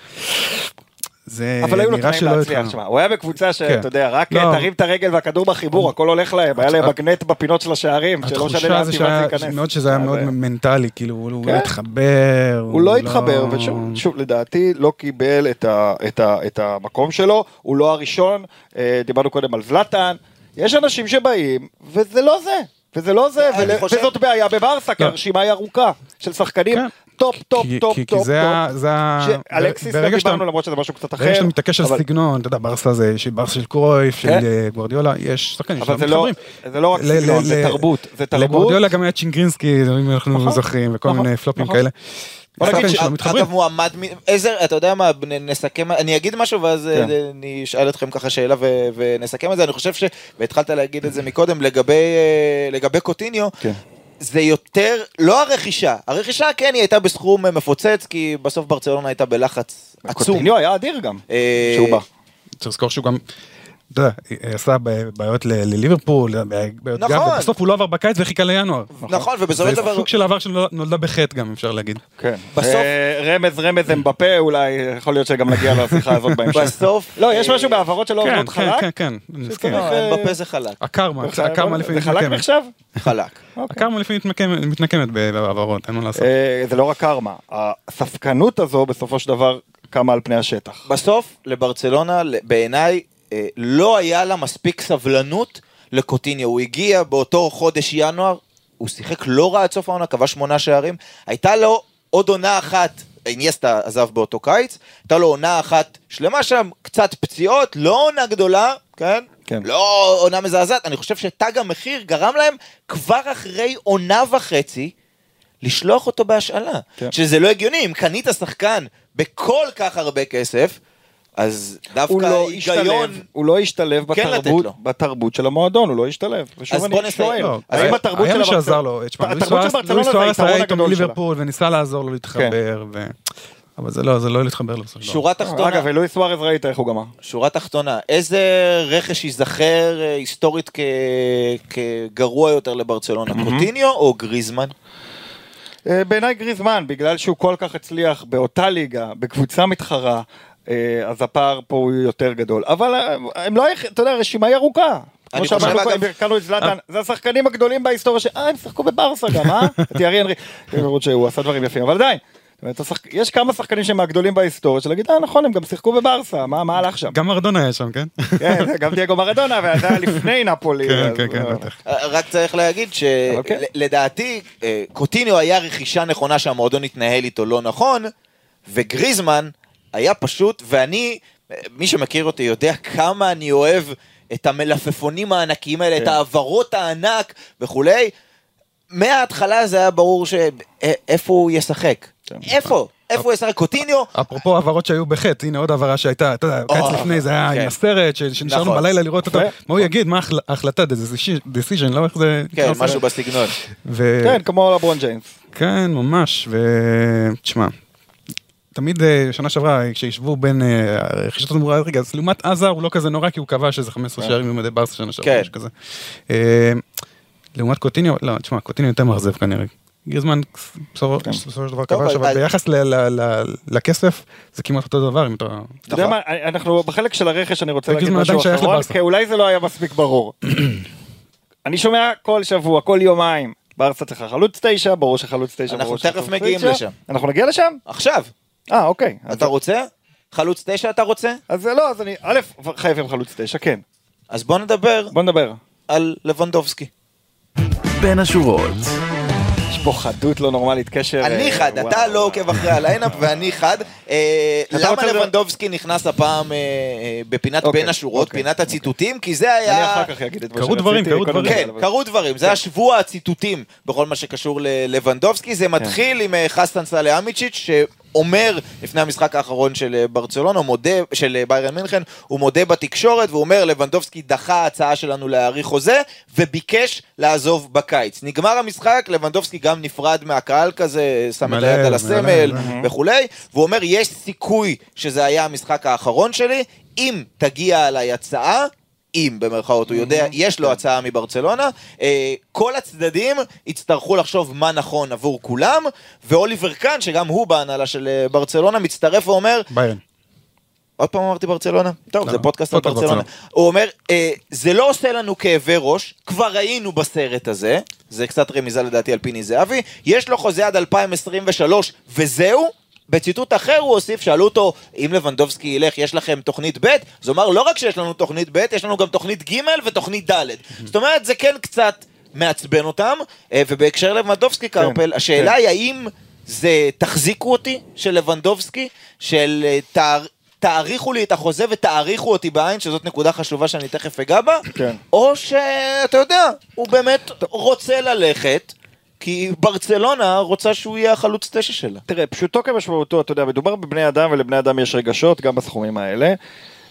זה אבל היו לו תנאים שלא להצליח. שמע, הוא היה בקבוצה שאתה כן. יודע, רק לא. תרים את הרגל והכדור בחיבור, הכל הולך להם, היה להם מגנט בפינות של השערים, שלא משנה לאן זה ייכנס. מאוד שזה היה מאוד מנטלי, כאילו הוא הוא כן. לא התחבר. הוא לא התחבר, ושוב, שוב, לדעתי לא קיבל את, המקום שלו, הוא לא הראשון, אה, דיברנו קודם על זלאטן, יש אנשים שבאים, וזה לא זה, וזה לא זה, אני ול- חושב- וזאת בעיה בברסה, כי הרשימה היא ארוכה, של שחקנים כן. טוב, טוב, כי- טוב, כי- טוב, כי זה ה- טוב. זה ה... שאלקסיס, לא דיברנו למרות שזה משהו קצת אחר, ברגע שאתה מתעקש על סגנון, אתה יודע, ברסה זה של ברסה של קרויף, של כן. אה, גוורדיולה, יש שחקנים שלא לא- מתחברים. זה לא רק סגנון, זה תרבות, זה תרבות. לגוורדיולה גם היה צ'ינגרינסקי, אם אנחנו נכון, זוכרים, וכל נכון, מיני פלופים נכון. כאלה. בוא נגיד שחקנים ש- שלא מתחברים. אגב מועמד, איזה, אתה יודע מה, נסכם, אני אגיד משהו ואז כן. אה, אני אשאל אתכם ככה שאלה ונסכם את זה, אני חושב ש... והתחלת להגיד את זה מקודם לגבי אה, לגבי קוטיניו. זה יותר, לא הרכישה, הרכישה כן היא הייתה בסכום מפוצץ, כי בסוף ברצלונה הייתה בלחץ עצום. קוטיניו היה אדיר גם, אה, שהוא בא. צריך לזכור שהוא גם, אתה יודע, עשה בעיות ל- לליברפול, בעיות נכון. גב, ובסוף הוא לא עבר בקיץ וחיכה לינואר. נכון, ובסופו של זה דבר, סוג של עבר שנולדה בחטא גם, אפשר להגיד. כן. בסוף- אה, רמז רמז אמבפה אולי, יכול להיות שגם נגיע לשיחה הזאת בהמשך. בסוף, לא, יש אה, משהו בהעברות שלא כן, עובדות כן, חלק? כן, כן, אני מסכים. שצריך- לא, בפה זה חלק, הקרמה, הקרמה לפעמים זה חלק מתנקמת. נחשב? חלק. הקרמה לפעמים מתנקמת- מתנקמת בהעברות, אין מה לעשות. אה, זה לא רק קרמה, הספקנות הזו בסופו של דבר קמה על פני השטח. בסוף, לברצלונה, בעיניי, אה, לא היה לה מספיק סבלנות לקוטיניו. הוא הגיע באותו חודש ינואר, הוא שיחק לא רע עד סוף העונה, כבש שמונה שערים. הייתה לו עוד עונה אחת, אינייסטה עזב באותו קיץ, הייתה לו עונה אחת שלמה שם, קצת פציעות, לא עונה גדולה, כן? כן. לא עונה מזעזעת. אני חושב שתג המחיר גרם להם כבר אחרי עונה וחצי לשלוח אותו בהשאלה. כן. שזה לא הגיוני, אם קנית שחקן בכל כך הרבה כסף, אז דווקא הוא לא היגיון... השתלב, הוא לא השתלב כן בתרבות. בתרבות של המועדון, הוא לא השתלב. אז בוא נסיים. לא, האם היה- התרבות היה של מי שעזר לו, תשמע, לואיס התרבות של סוארס- ברצלונה זה היה היתרון איתו הגדול שלה. וניסה לעזור לו להתחבר, ו- אבל זה לא, זה לא להתחבר לו. שורה תחתונה, אגב, אלוהי סוארז ראית איך הוא גמר. שורה תחתונה, איזה רכש ייזכר אה, היסטורית כ... כגרוע יותר לברצלונה, קוטיניו או גריזמן? אה, בעיניי גריזמן, בגלל שהוא כל כך הצליח באותה ליגה, בקבוצה מתחרה, אז הפער פה הוא יותר גדול. אבל אה, הם לא, אתה יודע, הרשימה היא ארוכה. כמו שאמרנו קודם, קנו את זלאטן, זה השחקנים הגדולים בהיסטוריה ש... אה, הם שיחקו בברסה גם, אה? את יארי אנרי. למרות שהוא עשה דברים יפים, אבל עדיין. יש כמה שחקנים שהם מהגדולים בהיסטוריה, של להגיד, אה נכון, הם גם שיחקו בברסה, מה מה הלך שם? גם מרדונה היה שם, כן? כן, גם דייגו מרדונה, וזה היה לפני נפולי. כן, כן, כן, בטח. רק צריך להגיד אבל כן. שלדעתי קוטיניו היה רכישה נכונה שהמועדון התנהל איתו לא נכון, וגריזמן היה פשוט, ואני, מי שמכיר אותי יודע כמה אני אוהב את המלפפונים הענקיים האלה, את כן. העברות הענק וכולי. מההתחלה זה היה ברור שאיפה הוא ישחק. כן. איפה? איפה הוא ישחק? קוטיניו? אפרופו העברות שהיו בחטא, הנה עוד העברה שהייתה, אתה יודע, קיץ לפני זה היה כן. עם הסרט, ש- שנשארנו נכון. בלילה לראות אותו. מה הוא יגיד, מה ההחל- ההחלטה, decision, לא איך זה... כן? משהו בסגנון. כן, כמו לברון ג'יימס. כן, ממש, ו... תמיד אה, שנה שעברה, כשהשוו בין אה, רכישת התמורה, רגע, אז לעומת עזה הוא לא כזה נורא, כי הוא כבש איזה 15 שערים במדי ברסה שנה שעברה, כן. משהו כזה. אה, לעומת קוטיניו, לא, תשמע, קוטיניו יותר מאכזב כנראה. גריזמן בסופו בסופו של דבר כבש, אבל ביחס לכסף, זה כמעט אותו דבר, אם אתה... אתה יודע מה, אנחנו בחלק של הרכש אני רוצה להגיד משהו אחרון. כי אולי זה לא היה מספיק ברור. אני שומע כל שבוע, כל יומיים, ברסה צריכה חלוץ תשע, ברור שחלוץ תשע, אנחנו ברור תכף שחלוץ מגיעים תשע. לשם. אנחנו נגיע לשם? עכשיו, אה, אוקיי. אז- אתה רוצה? חלוץ תשע אתה רוצה? אז זה לא, אז אני, א', חייבים חלוץ תשע, כן. אז בוא נדבר בוא נדבר. על לבנדובסקי. בין השורות. יש פה חדות לא נורמלית, קשר... אני אה, חד, וואו. אתה לא עוקב אחרי הליינאפ ואני חד. אה, למה לבנדובסקי נכנס הפעם אה, בפינת אוקיי, בין השורות, אוקיי, פינת הציטוטים? כי זה אני היה... אחר כך אגיד את מה קרו שרציתי. דברים, קרו דברים. כן, קרו דברים, זה היה שבוע הציטוטים בכל מה שקשור ללבנדובסקי, זה מתחיל עם אה, חסן סליחמידז'יץ' שאומר לפני המשחק האחרון של אה, ברצלונה, מודה, של אה, ביירן מינכן, הוא מודה בתקשורת והוא אומר לבנדובסקי דחה הצעה שלנו להאריך חוזה וביקש לעזוב בקיץ. נגמר המשחק, לבנדובסקי גם נפרד מהקהל כזה, שם את היד על הסמל מלא. וכולי, והוא אומר יש סיכוי שזה היה המשחק האחרון שלי, אם תגיע אליי הצעה, אם במרכאות הוא יודע, יש לו הצעה מברצלונה, אה, כל הצדדים יצטרכו לחשוב מה נכון עבור כולם, ואוליבר קאן, שגם הוא בהנהלה של אה, ברצלונה, מצטרף ואומר, ביירן. עוד פעם אמרתי ברצלונה? טוב, לא, זה פודקאסט על פודקאסט ברצלונה. ברצלונה. הוא אומר, אה, זה לא עושה לנו כאבי ראש, כבר היינו בסרט הזה, זה קצת רמיזה לדעתי על פיני זהבי, יש לו חוזה עד 2023, וזהו. בציטוט אחר הוא הוסיף, שאלו אותו, אם לבנדובסקי ילך, יש לכם תוכנית ב'? אז הוא אמר, לא רק שיש לנו תוכנית ב', יש לנו גם תוכנית ג' ותוכנית ד'. זאת אומרת, זה כן קצת מעצבן אותם, אה, ובהקשר לבנדובסקי, קרפל, השאלה כן. היא האם זה תחזיקו אותי של לבנדובסקי, של אה, תאר... תאריכו לי את החוזה ותאריכו אותי בעין, שזאת נקודה חשובה שאני תכף אגע בה, כן. או שאתה יודע, הוא באמת רוצה ללכת, כי ברצלונה רוצה שהוא יהיה החלוץ תשע שלה. תראה, פשוטו כמשמעותו, אתה יודע, מדובר בבני אדם ולבני אדם יש רגשות, גם בסכומים האלה.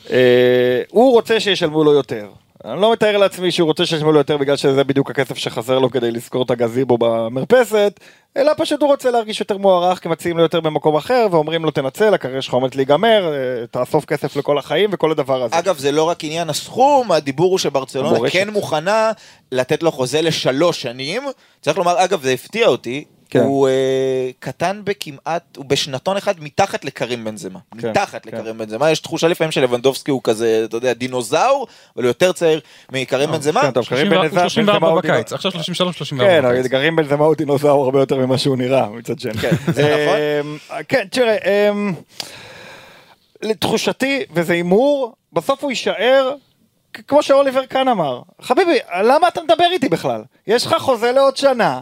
אה, הוא רוצה שישלמו לו יותר. אני לא מתאר לעצמי שהוא רוצה שישלמו לו יותר בגלל שזה בדיוק הכסף שחסר לו כדי לשכור את הגזיבו במרפסת, אלא פשוט הוא רוצה להרגיש יותר מוערך כי מציעים לו יותר במקום אחר ואומרים לו תנצל, הקריירה שלך עומדת להיגמר, אה, תאסוף כסף לכל החיים וכל הדבר הזה. אגב, זה לא רק עניין הסכום, הדיבור הוא שברצלונה המורשת. כן מוכנה לתת לו חוזה לשלוש שנים. צריך לומר, אגב, זה הפתיע אותי, כן. הוא אה, קטן בכמעט, הוא בשנתון אחד מתחת לקרים בנזמה. כן, מתחת כן. לקרים בנזמה, יש תחושה לפעמים שלבנדובסקי הוא כזה, אתה יודע, דינוזאור, אבל הוא יותר צעיר מקרים בנזמה. כן, טוב, קרים 34 בנזמה- בנזמה 34 הוא בקיץ, עכשיו 33, 34 כן, בקיץ. גרים בנזמה הוא דינוזאור הרבה יותר ממה שהוא נראה, מצד שני. כן, זה נכון. כן, תראה, אמ, לתחושתי, וזה הימור, בסוף הוא יישאר, כמו שאוליבר קאן אמר. חביבי, למה אתה מדבר איתי בכלל? יש לך חוזה לעוד שנה.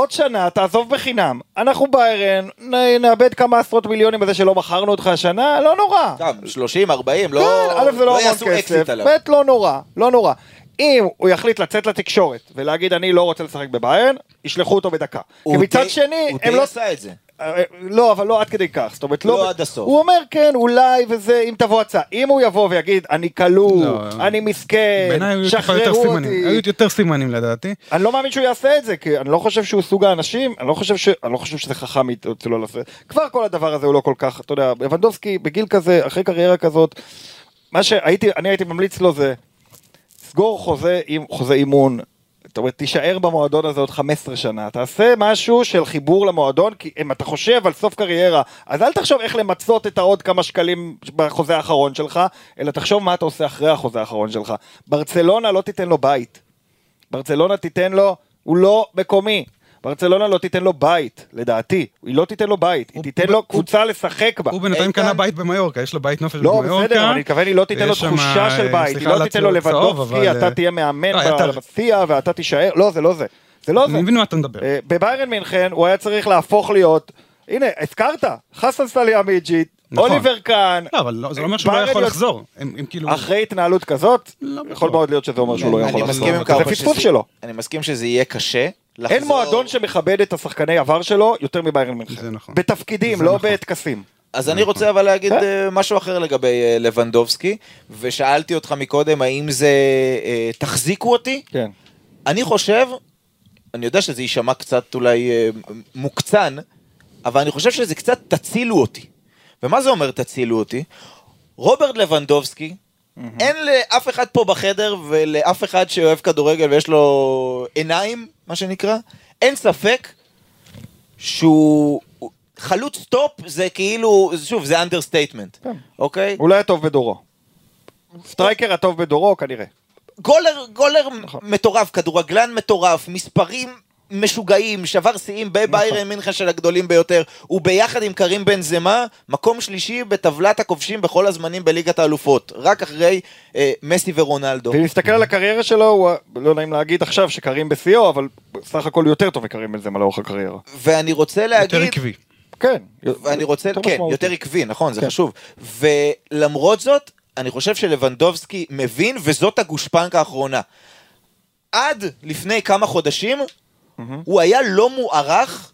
עוד שנה, תעזוב בחינם. אנחנו ביירן, נאבד כמה עשרות מיליונים בזה שלא מכרנו אותך השנה, לא נורא. גם 30, 40, לא כן, א' זה לא המון יעשו כסף. ב' לא נורא, לא נורא. אם הוא יחליט לצאת לתקשורת ולהגיד אני לא רוצה לשחק בביירן, ישלחו אותו בדקה. כי מצד די- שני, הוא די לא... עשה את זה. אה, לא, אבל לא עד כדי כך, זאת אומרת, לא לא, עד הסוף. הוא אומר כן, אולי וזה, אם תבוא הצעה, אם הוא יבוא ויגיד, אני כלוא, לא. אני מסכן, שחררו סימנים, היו אותי, יותר סימנים לדעתי. אני לא מאמין שהוא יעשה את זה, כי אני לא חושב שהוא סוג האנשים, אני לא חושב, ש... אני לא חושב שזה חכם אצלו לעשות, כבר כל הדבר הזה הוא לא כל כך, אתה יודע, לבנדובסקי בגיל כזה, אחרי קריירה כזאת, מה שהייתי, אני הייתי ממליץ לו זה, סגור חוזה, חוזה אימון, זאת אומרת, תישאר במועדון הזה עוד 15 שנה, תעשה משהו של חיבור למועדון, כי אם אתה חושב על סוף קריירה, אז אל תחשוב איך למצות את העוד כמה שקלים בחוזה האחרון שלך, אלא תחשוב מה אתה עושה אחרי החוזה האחרון שלך. ברצלונה לא תיתן לו בית. ברצלונה תיתן לו, הוא לא מקומי. ברצלונה לא תיתן לו בית, לדעתי. היא לא תיתן לו בית, היא תיתן לו קבוצה לשחק בה. הוא בינתיים קנה בית במיורקה, יש לו בית נופש לא, במיורקה. בסדר, אבל אני מתכוון, היא לא תיתן לו תחושה של בית, היא לא תיתן לו אבל, אתה אה, תהיה מאמן לא, בסיעה ואתה תישאר, לא, זה לא זה. זה לא זה. אני מבין מה אתה מדבר. אה, בביירן מינכן הוא היה צריך להפוך להיות, הנה, הזכרת, חסן סטליאמיג'יט, נכון. אוליבר קאן, לא, אבל לא- זה לא אומר שהוא לא יכול לחזור. הם הם כאילו... אחרי התנהלות כזאת, לא יכול בטוח. מאוד להיות שזה אומר שהוא לא יכול אני לחזור. מסכים עם זה פספוס שזה- שלו. אני מסכים שזה יהיה קשה. אין לחזור- מועדון שמכבד את השחקני עבר שלו יותר מביירן מינכן. זה נכון. בתפקידים, זה לא נכון. בטקסים. אז אני רוצה אבל להגיד כן. אה, משהו אחר לגבי אה, לבנדובסקי, ושאלתי אותך מקודם האם זה אה, תחזיקו אותי? כן. אני חושב, אני יודע שזה יישמע קצת אולי מוקצן, אבל אני חושב שזה קצת תצילו אותי. ומה זה אומר תצילו אותי? רוברט לבנדובסקי, אין לאף אחד פה בחדר ולאף אחד שאוהב כדורגל ויש לו עיניים, מה שנקרא, אין ספק שהוא חלוץ טופ זה כאילו, שוב, זה understatement, כן. אוקיי? אולי הטוב בדורו. striker הטוב בדורו כנראה. goaler, goaler נכון. מטורף, כדורגלן מטורף, מספרים משוגעים, שבר שיאים נכון. בביירן מינכן של הגדולים ביותר. הוא ביחד עם קרים בן זמה, מקום שלישי בטבלת הכובשים בכל הזמנים בליגת האלופות. רק אחרי אה, מסי ורונלדו. ואם נסתכל על הקריירה שלו, הוא, לא נעים להגיד עכשיו שקרים בשיאו, אבל סך הכל יותר טוב מקרים בנזמה לאורך הקריירה. ואני רוצה להגיד... יותר עקבי. כן. ואני רוצה, יותר כן, משמעותי. יותר עקבי, נכון, זה כן. חשוב. ולמרות זאת, אני חושב שלבנדובסקי מבין, וזאת הגושפנקה האחרונה. עד לפני כמה חודשים, הוא היה לא מוערך.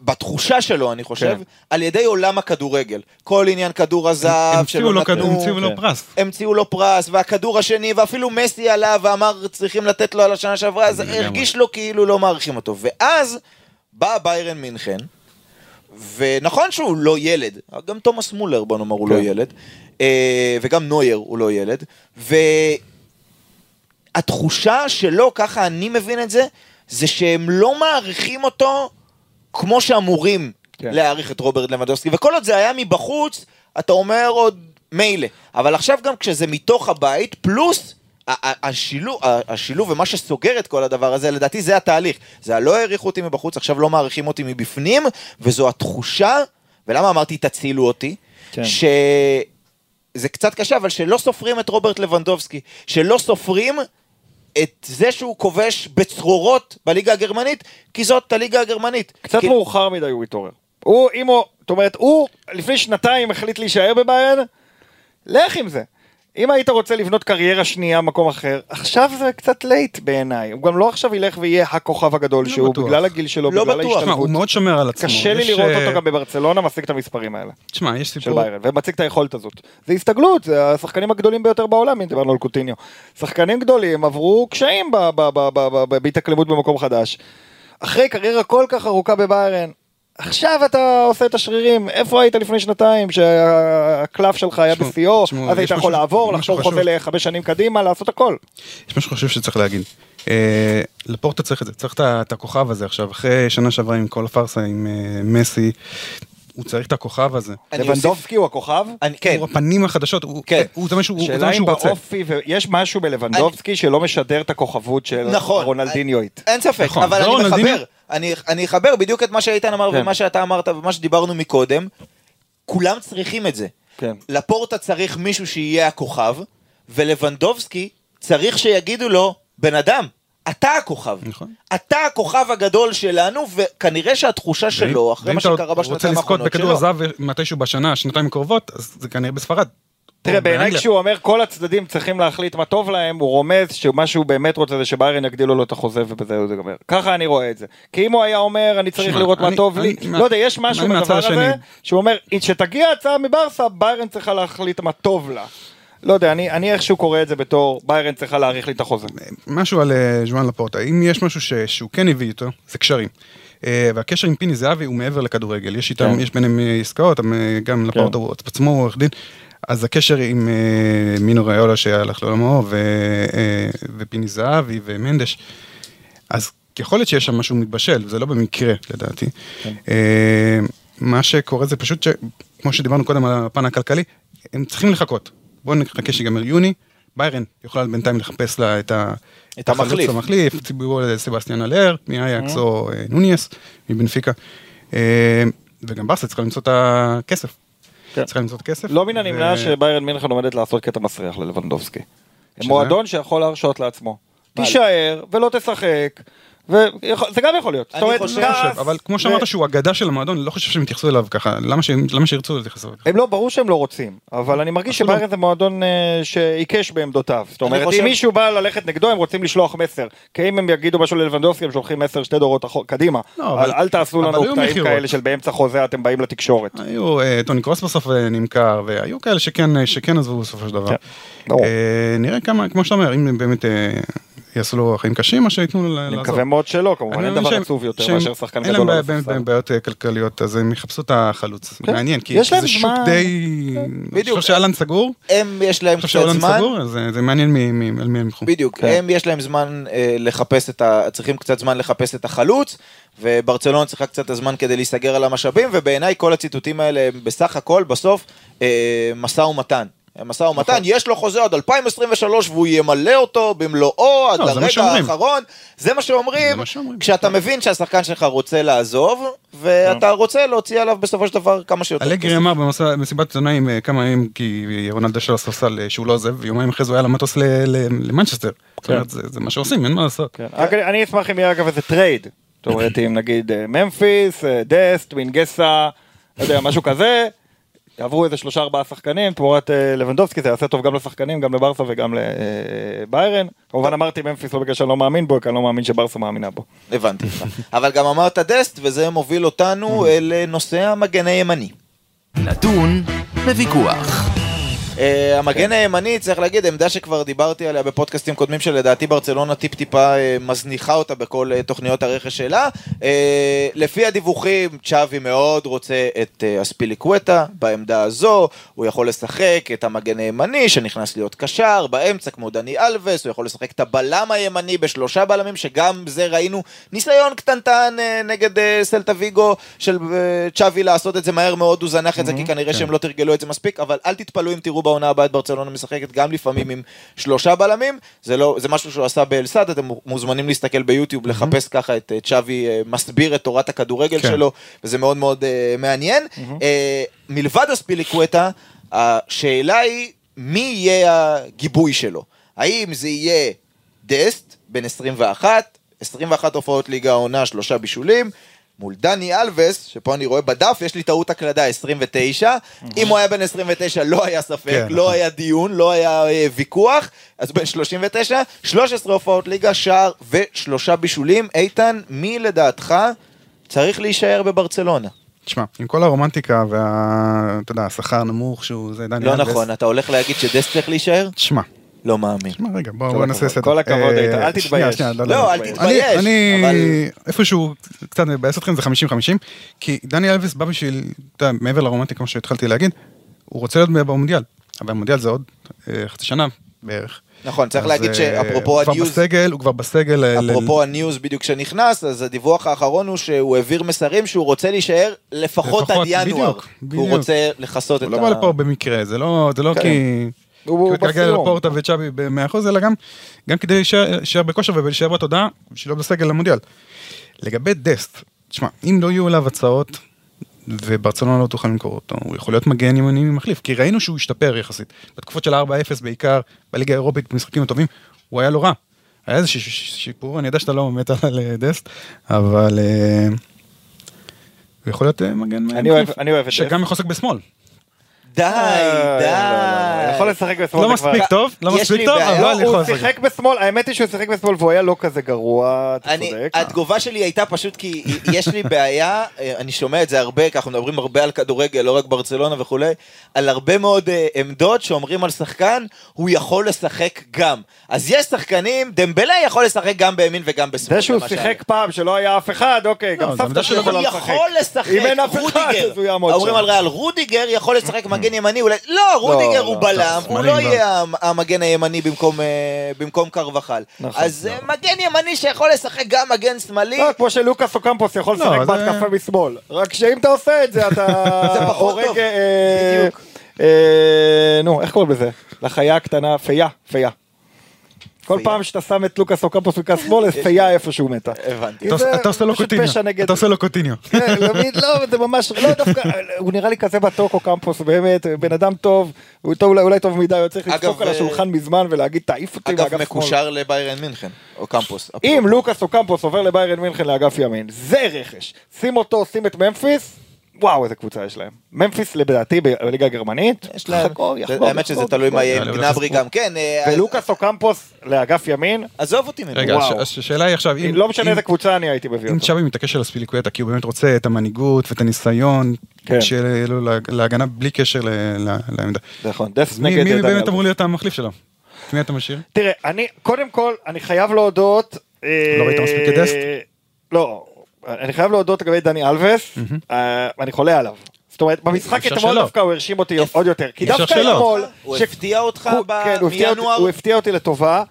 בתחושה שלו, אני חושב, כן. על ידי עולם הכדורגל. כל עניין כדור הזהב המציאו שלא לו נתנו, כדור- המציאו לו כן. פרס. המציאו לו פרס, והכדור השני, ואפילו מסי עלה ואמר צריכים לתת לו על השנה שעברה, אז. הרגיש לו כאילו לא מעריכים אותו. ואז בא ביירן מינכן, ונכון שהוא לא ילד, גם תומאס מולר בוא נאמר הוא כן. לא ילד, אה, וגם נוייר הוא לא ילד, והתחושה שלו, ככה אני מבין את זה, זה שהם לא מעריכים אותו כמו שאמורים כן. להעריך את רוברט לבנדובסקי, וכל עוד זה היה מבחוץ, אתה אומר עוד מילא. אבל עכשיו גם כשזה מתוך הבית, פלוס השילוב, השילוב ומה שסוגר את כל הדבר הזה, לדעתי זה התהליך. זה הלא העריכו אותי מבחוץ, עכשיו לא מעריכים אותי מבפנים, וזו התחושה, ולמה אמרתי תצילו אותי? כן. שזה קצת קשה, אבל שלא סופרים את רוברט לבנדובסקי, שלא סופרים את זה שהוא כובש בצרורות בליגה הגרמנית, כי זאת הליגה הגרמנית. קצת כי... מאוחר מדי הוא התעורר. הוא, אם הוא, זאת אומרת, הוא לפני שנתיים החליט להישאר בביירן, לך עם זה. אם היית רוצה לבנות קריירה שנייה במקום אחר, עכשיו זה קצת late בעיניי. הוא גם לא עכשיו ילך ויהיה הכוכב הגדול לא שהוא, בטוח. בגלל הגיל שלו, לא בגלל בטוח. תשמע, הוא ההשתלבות. מאוד שומר על עצמו. קשה לי יש, לראות אה, אותו גם בברצלונה משיג את המספרים האלה תשמע, יש של סיפור... ביירן, ומציג את היכולת הזאת. זה הסתגלות, זה השחקנים הגדולים ביותר בעולם, אם דיברנו על קוטיניו. שחקנים גדולים עברו קשיים בהתאקלמות במקום חדש. אחרי קריירה כל כך ארוכה בביירן, עכשיו אתה עושה את השרירים, איפה היית לפני שנתיים שהקלף שלך היה בשיאו, אז היית יש יכול לעבור, משהו לחתום חשוב. חוזה לחמש שנים קדימה, לעשות הכל. יש משהו חשוב שצריך להגיד. אה, לפורטה צריך את זה, צריך את הכוכב הזה עכשיו, אחרי שנה שעברה עם כל הפארסה עם אה, מסי, הוא צריך את הכוכב הזה. אני לבנדובסקי הוא הכוכב? אני, כן, הוא הפנים החדשות, הוא כן. הוא- זה מה שהוא זה שאלה אם רוצה. באופי, ויש משהו בלבנדובסקי שלא משדר את הכוכבות של נכון. רונלדיניואית. אין ספק, נכון, אבל זה אני רונלדיניו. מחבר, אני, אני אחבר בדיוק את מה שאיתן אמר כן. ומה שאתה אמרת ומה שדיברנו מקודם. כולם צריכים את זה. כן. לפורטה צריך מישהו שיהיה הכוכב, ולבנדובסקי צריך שיגידו לו, בן אדם, אתה הכוכב. נכון. אתה הכוכב הגדול שלנו, וכנראה שהתחושה שלו, אחרי ואם מה אתה שקרה רוצה בשנתיים לזכות האחרונות בכדור שלו. הזהב מתישהו בשנה, שנתיים הקרובות, אז זה כנראה בספרד. תראה, בעיניי. כשהוא אומר כל הצדדים צריכים להחליט מה טוב להם, הוא רומז שמה שהוא באמת רוצה זה שביירן יגדילו לו את החוזה ובזה זה גמר. ככה אני רואה את זה. כי אם הוא היה אומר, אני צריך לראות מה טוב לי, לא יודע, יש משהו בדבר הזה. שהוא אומר, כשתגיע הצעה מברסה, ביירן צריכה להחליט מה טוב לה. לא יודע, אני אני איכשהו קורא את זה בתור, ביירן צריכה להאריך לי את החוזה. משהו על אה, ז'ואן לפורטה, אם יש משהו ש- שהוא כן הביא איתו, זה קשרים. אה, והקשר עם פיני זהבי הוא מעבר לכדורגל, יש איתם, כן. יש ביניהם אה, עסקאות, גם לפורטה הוא עצמו הוא עורך דין, הקשר עם אה, מינו ראיולה שהלך לעולמו, אה, ופיני זהבי ומנדש, אז יכול להיות שיש שם משהו מתבשל, זה לא במקרה לדעתי. אה, מה שקורה זה פשוט, ש- כמו שדיברנו קודם על הפן הכלכלי, הם צריכים לחכות. בואו נחכה שיגמר יוני, ביירן יכולה בינתיים לחפש לה את ה... את המחליף. המחליף, ציבורו לסבסטיאן אלר, מאייקס או אה, נוניס, מבנפיקה. וגם ברסה צריכה למצוא את הכסף. כן. צריכה למצוא את הכסף. לא מן הנמנע שביירן מינכן עומדת לעשות קטע מסריח ללבנדובסקי. מועדון שיכול להרשות לעצמו. תישאר ולא תשחק. וזה גם יכול להיות. אני חושב- אבל כמו ו- שאמרת שהוא אגדה של המועדון, לא חושב שהם יתייחסו אליו ככה, למה שירצו להתייחס אליו ככה? הם לא, ברור שהם לא רוצים, אבל אני מרגיש אפילו- שביירן זה מועדון אה, שעיקש בעמדותיו. זאת אומרת, חושב- אם מישהו בא ללכת נגדו, הם רוצים לשלוח מסר. כי אם הם יגידו משהו ללבנדובסקי, הם שולחים מסר שתי דורות קדימה. לא, אל תעשו לנו קטעים. כאלה של באמצע חוזה אתם באים לתקשורת. היו, אה, טוני קרוס בסוף אה, נמכר, והיו כאלה שכן, שכן עזבו בסופו של דבר. כן. אה, נראה כמה, כמו שאתה אומר, אם הם באמת יעשו לו חיים קשים, או שייתנו לו לעזוב. אני מקווה מאוד שלא, כמובן, אין דבר עצוב יותר מאשר שחקן אין גדול להם בעיה- הספסל. בעיה- בעיות אה, כלכליות, אז הם יחפשו את החלוץ. כן. מעניין, כי להם זה שוק זמן. די... בדיוק. אני חושב שאלן סגור, הם, יש להם אני חושב קצת שאלן זמן. סגור, אה, זה מעניין על מי הם ילכו. בדיוק, כן. הם יש להם זמן אה, לחפש את ה... צריכים קצת זמן לחפש את החלוץ, וברצלונה צריכה קצת הזמן כדי להיסגר על המשאבים, ובעיניי כל הציטוטים האלה הם בסך הכל בסוף משא ומתן. משא ומתן, נכון. יש לו חוזה עד 2023 והוא ימלא אותו במלואו עד לא, זה מה לרגע שאומרים. האחרון, זה מה שאומרים, זה מה שאומרים. כשאתה מבין שהשחקן שלך רוצה לעזוב, ואתה רוצה להוציא עליו בסופו של דבר כמה שיותר אלגרי אמר במסיבת עיתונאים אה, כמה ימים, כי רונלדו של הספסל אה, שהוא לא עוזב, ויומיים אחרי זה הוא היה למטוס ל- ל- למנצ'סטר. אומרת, זה זה מה שעושים, אין מה לעשות. כן. אני- אשמח אם יהיה אגב איזה trade. זאת אומרת, אם נגיד אה, ממפיס, דסט, מינגסה, לא יודע, משהו כזה, יעברו איזה שלושה ארבעה שחקנים תמורת אה, לבנדובסקי, זה יעשה טוב גם לשחקנים, גם לברסה וגם לביירן. כמובן אמרתי ממפיס לא בגלל שאני לא מאמין בו, כי אני לא מאמין שברסה מאמינה בו. הבנתי. אבל גם אמרת דסט, וזה מוביל אותנו אל אה, נושא המגן הימני. נתון לוויכוח. Uh, המגן הימני, צריך להגיד, עמדה שכבר דיברתי עליה בפודקאסטים קודמים שלדעתי ברצלונה טיפ-טיפה uh, מזניחה אותה בכל uh, תוכניות הרכש שלה. לפי הדיווחים, צ'אבי מאוד רוצה את uh, אספיליקווטה בעמדה הזו, הוא יכול לשחק את המגן הימני שנכנס להיות קשר באמצע כמו דני אלווס, הוא יכול לשחק את הבלם הימני בשלושה בלמים, שגם זה ראינו. ניסיון קטנטן נגד סלטה ויגו של צ'אבי לעשות את זה מהר מאוד, הוא זנח את זה כי כנראה שהם לא תרגלו את זה מספיק, אבל אל תתפלאו אם תראו בעונה הבאה את ברצלונה משחקת גם לפעמים עם שלושה בלמים, זה, לא, זה משהו שהוא עשה באלסד, אתם מוזמנים להסתכל ביוטיוב, לחפש ככה את אה, צ'אבי אה, מסביר את תורת הכדורגל כן. שלו, וזה מאוד מאוד אה, מעניין. אה, מלבד אספיליקווטה, השאלה היא מי יהיה הגיבוי שלו. האם זה יהיה דסט, בן 21, 21 הופעות ליגה העונה, שלושה בישולים, מול דני אלווס, שפה אני רואה בדף, יש לי טעות הקלדה, 29. אם הוא היה בן 29, לא היה ספק, כן, לא נכון. היה דיון, לא היה אה, ויכוח, אז בן 39, 13 הופעות ליגה, שער ושלושה בישולים. איתן, מי לדעתך צריך להישאר בברצלונה? תשמע, עם כל הרומנטיקה וה... אתה יודע, השכר הנמוך שהוא... זה דני לא אלבס. נכון, אתה הולך להגיד שדסט צריך להישאר? תשמע, לא מאמין. תשמע רגע, בוא כל בוא נעשה סדר. כל הכבוד, אה, איתן, אל תתבייש. שנייה, שנייה, לא, אל אני- תתבייש, אני איפשהו קצת מבאס אתכם זה 50-50, כי דני אלוויס בא בשביל, אתה יודע, מעבר לרומנטיקה, כמו שהתחלתי להגיד, הוא רוצה להיות במונדיאל, אבל המונדיאל זה עוד אה, חצי שנה בערך. נכון, צריך להגיד אה, שאפרופו הוא כבר ה news... בסגל, הוא כבר בסגל. אפרופו ה news בדיוק שנכנס, אז הדיווח האחרון הוא שהוא העביר מסרים שהוא רוצה להישאר לפחות עד ינואר. הוא. רוצה לכסות את הוא לא בא לפה במקרה, זה לא זה לא כן. כי... הוא- בסיום. לפורטה וצ'אבי ב-100% אלא גם גם כדי להישאר בכושר ולהישאר בתודעה בשביל לא בסגל למונדיאל. לגבי דסט, תשמע, אם לא יהיו אליו הצעות וברצלונה לא תוכל למכור אותו, הוא יכול להיות מגן ימני מחליף, כי ראינו שהוא השתפר יחסית. בתקופות של 4-0 בעיקר, בליגה האירופית במשחקים הטובים, הוא היה לא רע. היה איזה ש- ש- שיפור, אני יודע שאתה לא מת על אה, דסט, אבל אה, הוא יכול להיות אה, מגן מחליף, אני אוהב את דסט. שגם יכול לשחק בשמאל. די, די. לא, לא, לא, יכול לשחק בשמאל. לא מספיק טוב, לא מספיק טוב. אבל לא אני יכול הוא לשחק. שיחק בשמאל, האמת היא שהוא שיחק בשמאל והוא היה לא כזה גרוע, אתה אני, צודק. התגובה שלי הייתה פשוט כי יש לי בעיה, אה, אני שומע את זה הרבה, כי אנחנו מדברים הרבה על כדורגל, לא רק ברצלונה וכולי, על הרבה מאוד אה, עמדות שאומרים על שחקן, הוא יכול לשחק גם. אז יש שחקנים, דמבלה יכול לשחק גם בימין וגם בשמאל. זה שהוא. שיחק פעם שלא היה אף אחד, אוקיי, גם סבתא שלו הוא יכולה לשחק. יכול לשחק, אם אין אף אחד, רודיגר, אז הוא יעמוד אומרים שם. על ריאל, רודיגר יכול לשחק מגן ימני, אולי, לא, רודיגר הוא לא, בלם, הוא שמאלי לא לא. יהיה המ- המגן הימני במקום, אה, במקום קרבחל. נכון, אז אה, מגן ימני שיכול לשחק גם מגן שמאלי, לא, כמו שלוקאס אוקמפוס יכול לא, לשחק זה- בהתקפה משמאל. רק שאם אתה עושה את זה, אתה זה פחות הורג טוב. אה, בדיוק. אה, נו, איך קוראים לזה? לחיה הקטנה, פייה, פייה. כל? פעם שאתה שם את לוקאס אוקמפוס מכף שמאל, אז פייה איפשהו מתה. הבנתי. אתה עושה- לו קוטיניו, אתה עושה לו קוטיניו. לא, זה ממש, לא דווקא, הוא נראה לי כזה מתוק אוקמפוס, באמת, בן אדם טוב, הוא אולי- טוב מדי, הוא צריך אגב, לדפוק על אה, השולחן מזמן ולהגיד תעיף אותי אגב, מאגף שמאל. מקושר לביירן מינכן, או קמפוס. אם לוקאס אוקמפוס עובר לביירן מינכן לאגף ימין, זה רכש. שים אותו, שים את ממפיס, וואו איזה קבוצה יש להם. ממפיס לדעתי בליגה הגרמנית, יש להם, יחגוג, יחגוג, האמת שזה תלוי מה. יהיה עם גנברי בסדר. גם, כן. אה, ולוקאס אוקמפוס לאגף ימין, עזוב אותי ממנו. רגע, וואו. הש- השאלה היא עכשיו, אם... לא משנה אם- איזה קבוצה אני הייתי מביא אם אותו. צ'אבי מתעקש על הספיליקווטה, כי הוא באמת רוצה את המנהיגות ואת הניסיון, כן. שיהיה לו לה- להגנה בלי קשר לעמדה. נכון, מי נגד מי. באמת אמור להיות המחליף שלו? את מי אתה משאיר? תראה, אני, קודם כל, אני חייב להודות... אה, לא ראית מספיק את דסט? לא, אני חייב להודות לגבי דני אלווס, אה, אני חולה עליו. זאת אומרת, במשחק אתמול. דווקא הוא הרשים אותי עוד יותר. כי דווקא. אתמול... הוא הפתיע אותך ב- כן, מינואר? הוא הפתיע אותי לטובה.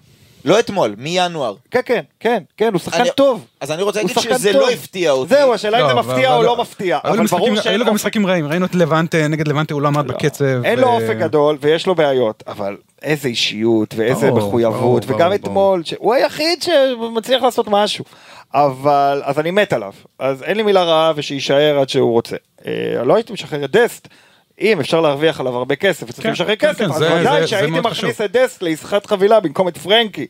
לא אתמול, מינואר. כן, כן, כן, כן, הוא שחקן אני- טוב. אז אני רוצה להגיד שזה טוב. לא הפתיע אותי. זהו, השאלה אם לא, זה אבל- מפתיע או לא מפתיע. היו אבל ברור היו שאין לו גם משחקים רעים, ראינו את לבנטה, נגד לבנטה הוא לא עמד בקצב. אין לו ו- אופק גדול ויש לו בעיות, אבל איזה אישיות ואיזה ברור, מחויבות, ברור, וגם ברור, אתמול, הוא היחיד שמצליח לעשות משהו. אבל, אז אני מת עליו, אז אין לי מילה רעה ושיישאר עד שהוא רוצה. אה, לא הייתי משחרר את דסט, אם אפשר להרוויח עליו הרבה כסף וצריך כן, לשחרר כן, כסף, כן, אז ודאי שהייתי מכניס. את דסט לעסקת חבילה במקום את פרנקי.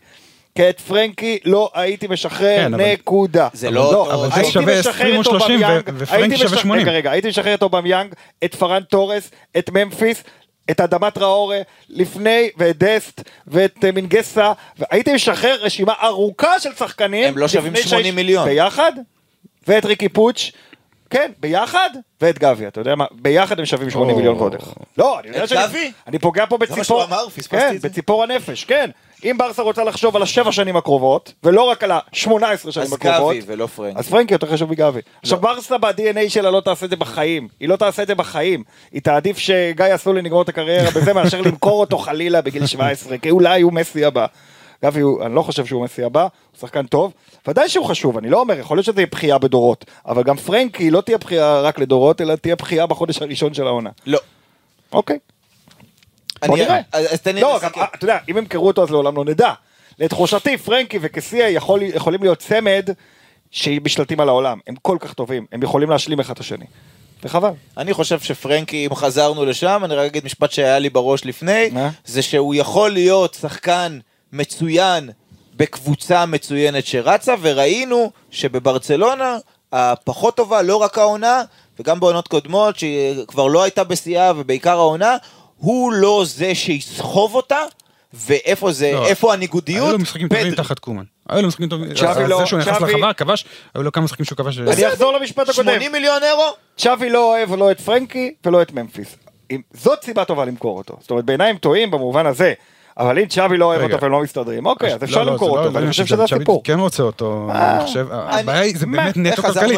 כי את פרנקי לא הייתי משחרר, נקודה. זה לא לא, אבל זה שווה משחרר 20 או את 30 ו- אובמיאנג, ופרנקי שווה משחרר- 80. רגע, רגע, הייתי משחרר את אובמיאנג, את פארן תורס, את ממפיס, את אדמה טראורה, לפני, ואת דסט, ואת אה, מינגסה, והייתי משחרר רשימה ארוכה של שחקנים. הם לא שווים לפני 80 שהייתי- מיליון. ביחד? ואת ריקי פוץ'. כן, ביחד, ואת גבי, אתה יודע מה, ביחד הם שווים 80 או. מיליון איך. לא, אני יודע גבי? אני פוגע פה מה בציפור, שהוא אמר? פספסתי כן, את זה? בציפור הנפש, כן. אם ברסה רוצה לחשוב על השבע שנים הקרובות, ולא רק על ה-18 שנים אז הקרובות, גבי ולא פרנק. אז פרנקי יותר חשוב מגבי. עכשיו ברסה ב-DNA שלה לא תעשה את זה בחיים, היא לא תעשה את זה בחיים. היא תעדיף שגיא אסולין יגמור את הקריירה בזה מאשר למכור אותו חלילה בגיל 17, כי אולי הוא מסי הבא. גבי, אני לא חושב שהוא מסי הבא, הוא שחקן טוב. ודאי שהוא חשוב, אני לא אומר, יכול להיות שזה יהיה בכייה בדורות, אבל גם פרנקי לא תהיה בכייה רק לדורות, אלא תהיה בכייה בחודש הראשון של העונה. לא. אוקיי. בוא נראה. אז תן לי לא, לסכם. גם, אתה יודע, אם ימכרו אותו אז לעולם לא נדע. לתחושתי, פרנקי וקסיה יכול, יכולים להיות צמד שמשתלטים על העולם. הם כל כך טובים, הם יכולים להשלים אחד את השני. וחבל. אני חושב שפרנקי, אם חזרנו לשם, אני רק אגיד משפט שהיה לי בראש לפני, מה? זה שהוא יכול להיות שחקן מצוין בקבוצה מצוינת שרצה, וראינו שבברצלונה הפחות טובה, לא רק העונה, וגם בעונות קודמות, שהיא כבר לא הייתה בשיאה, ובעיקר העונה, הוא לא זה שיסחוב אותה, ואיפה זה, לא. איפה הניגודיות? היו לו משחקים טובים פדרי. תחת קומן. היו לו משחקים טובים. צ'אבי לא- זה שהוא נכנס לרחבה, כבש, היו לו כמה משחקים שהוא כבש. אני אחזור למשפט הקודם. 80 מיליון אירו? צ'אבי לא אוהב לא את פרנקי ולא את ממפיס. זאת סיבה טובה למכור אותו. זאת אומרת, בעיניי הם טועים במובן הזה. אבל אם צ'אבי לא אוהב. אותו והם לא מסתדרים, אוקיי, אז אפשר לא, לא, למכור זה לא- אותו, לא ואני חושב שזה צ'אבי הסיפור. כן רוצה אותו, אה, אני חושב, אני- הבעיה היא, זה? באמת נטו כלכלי?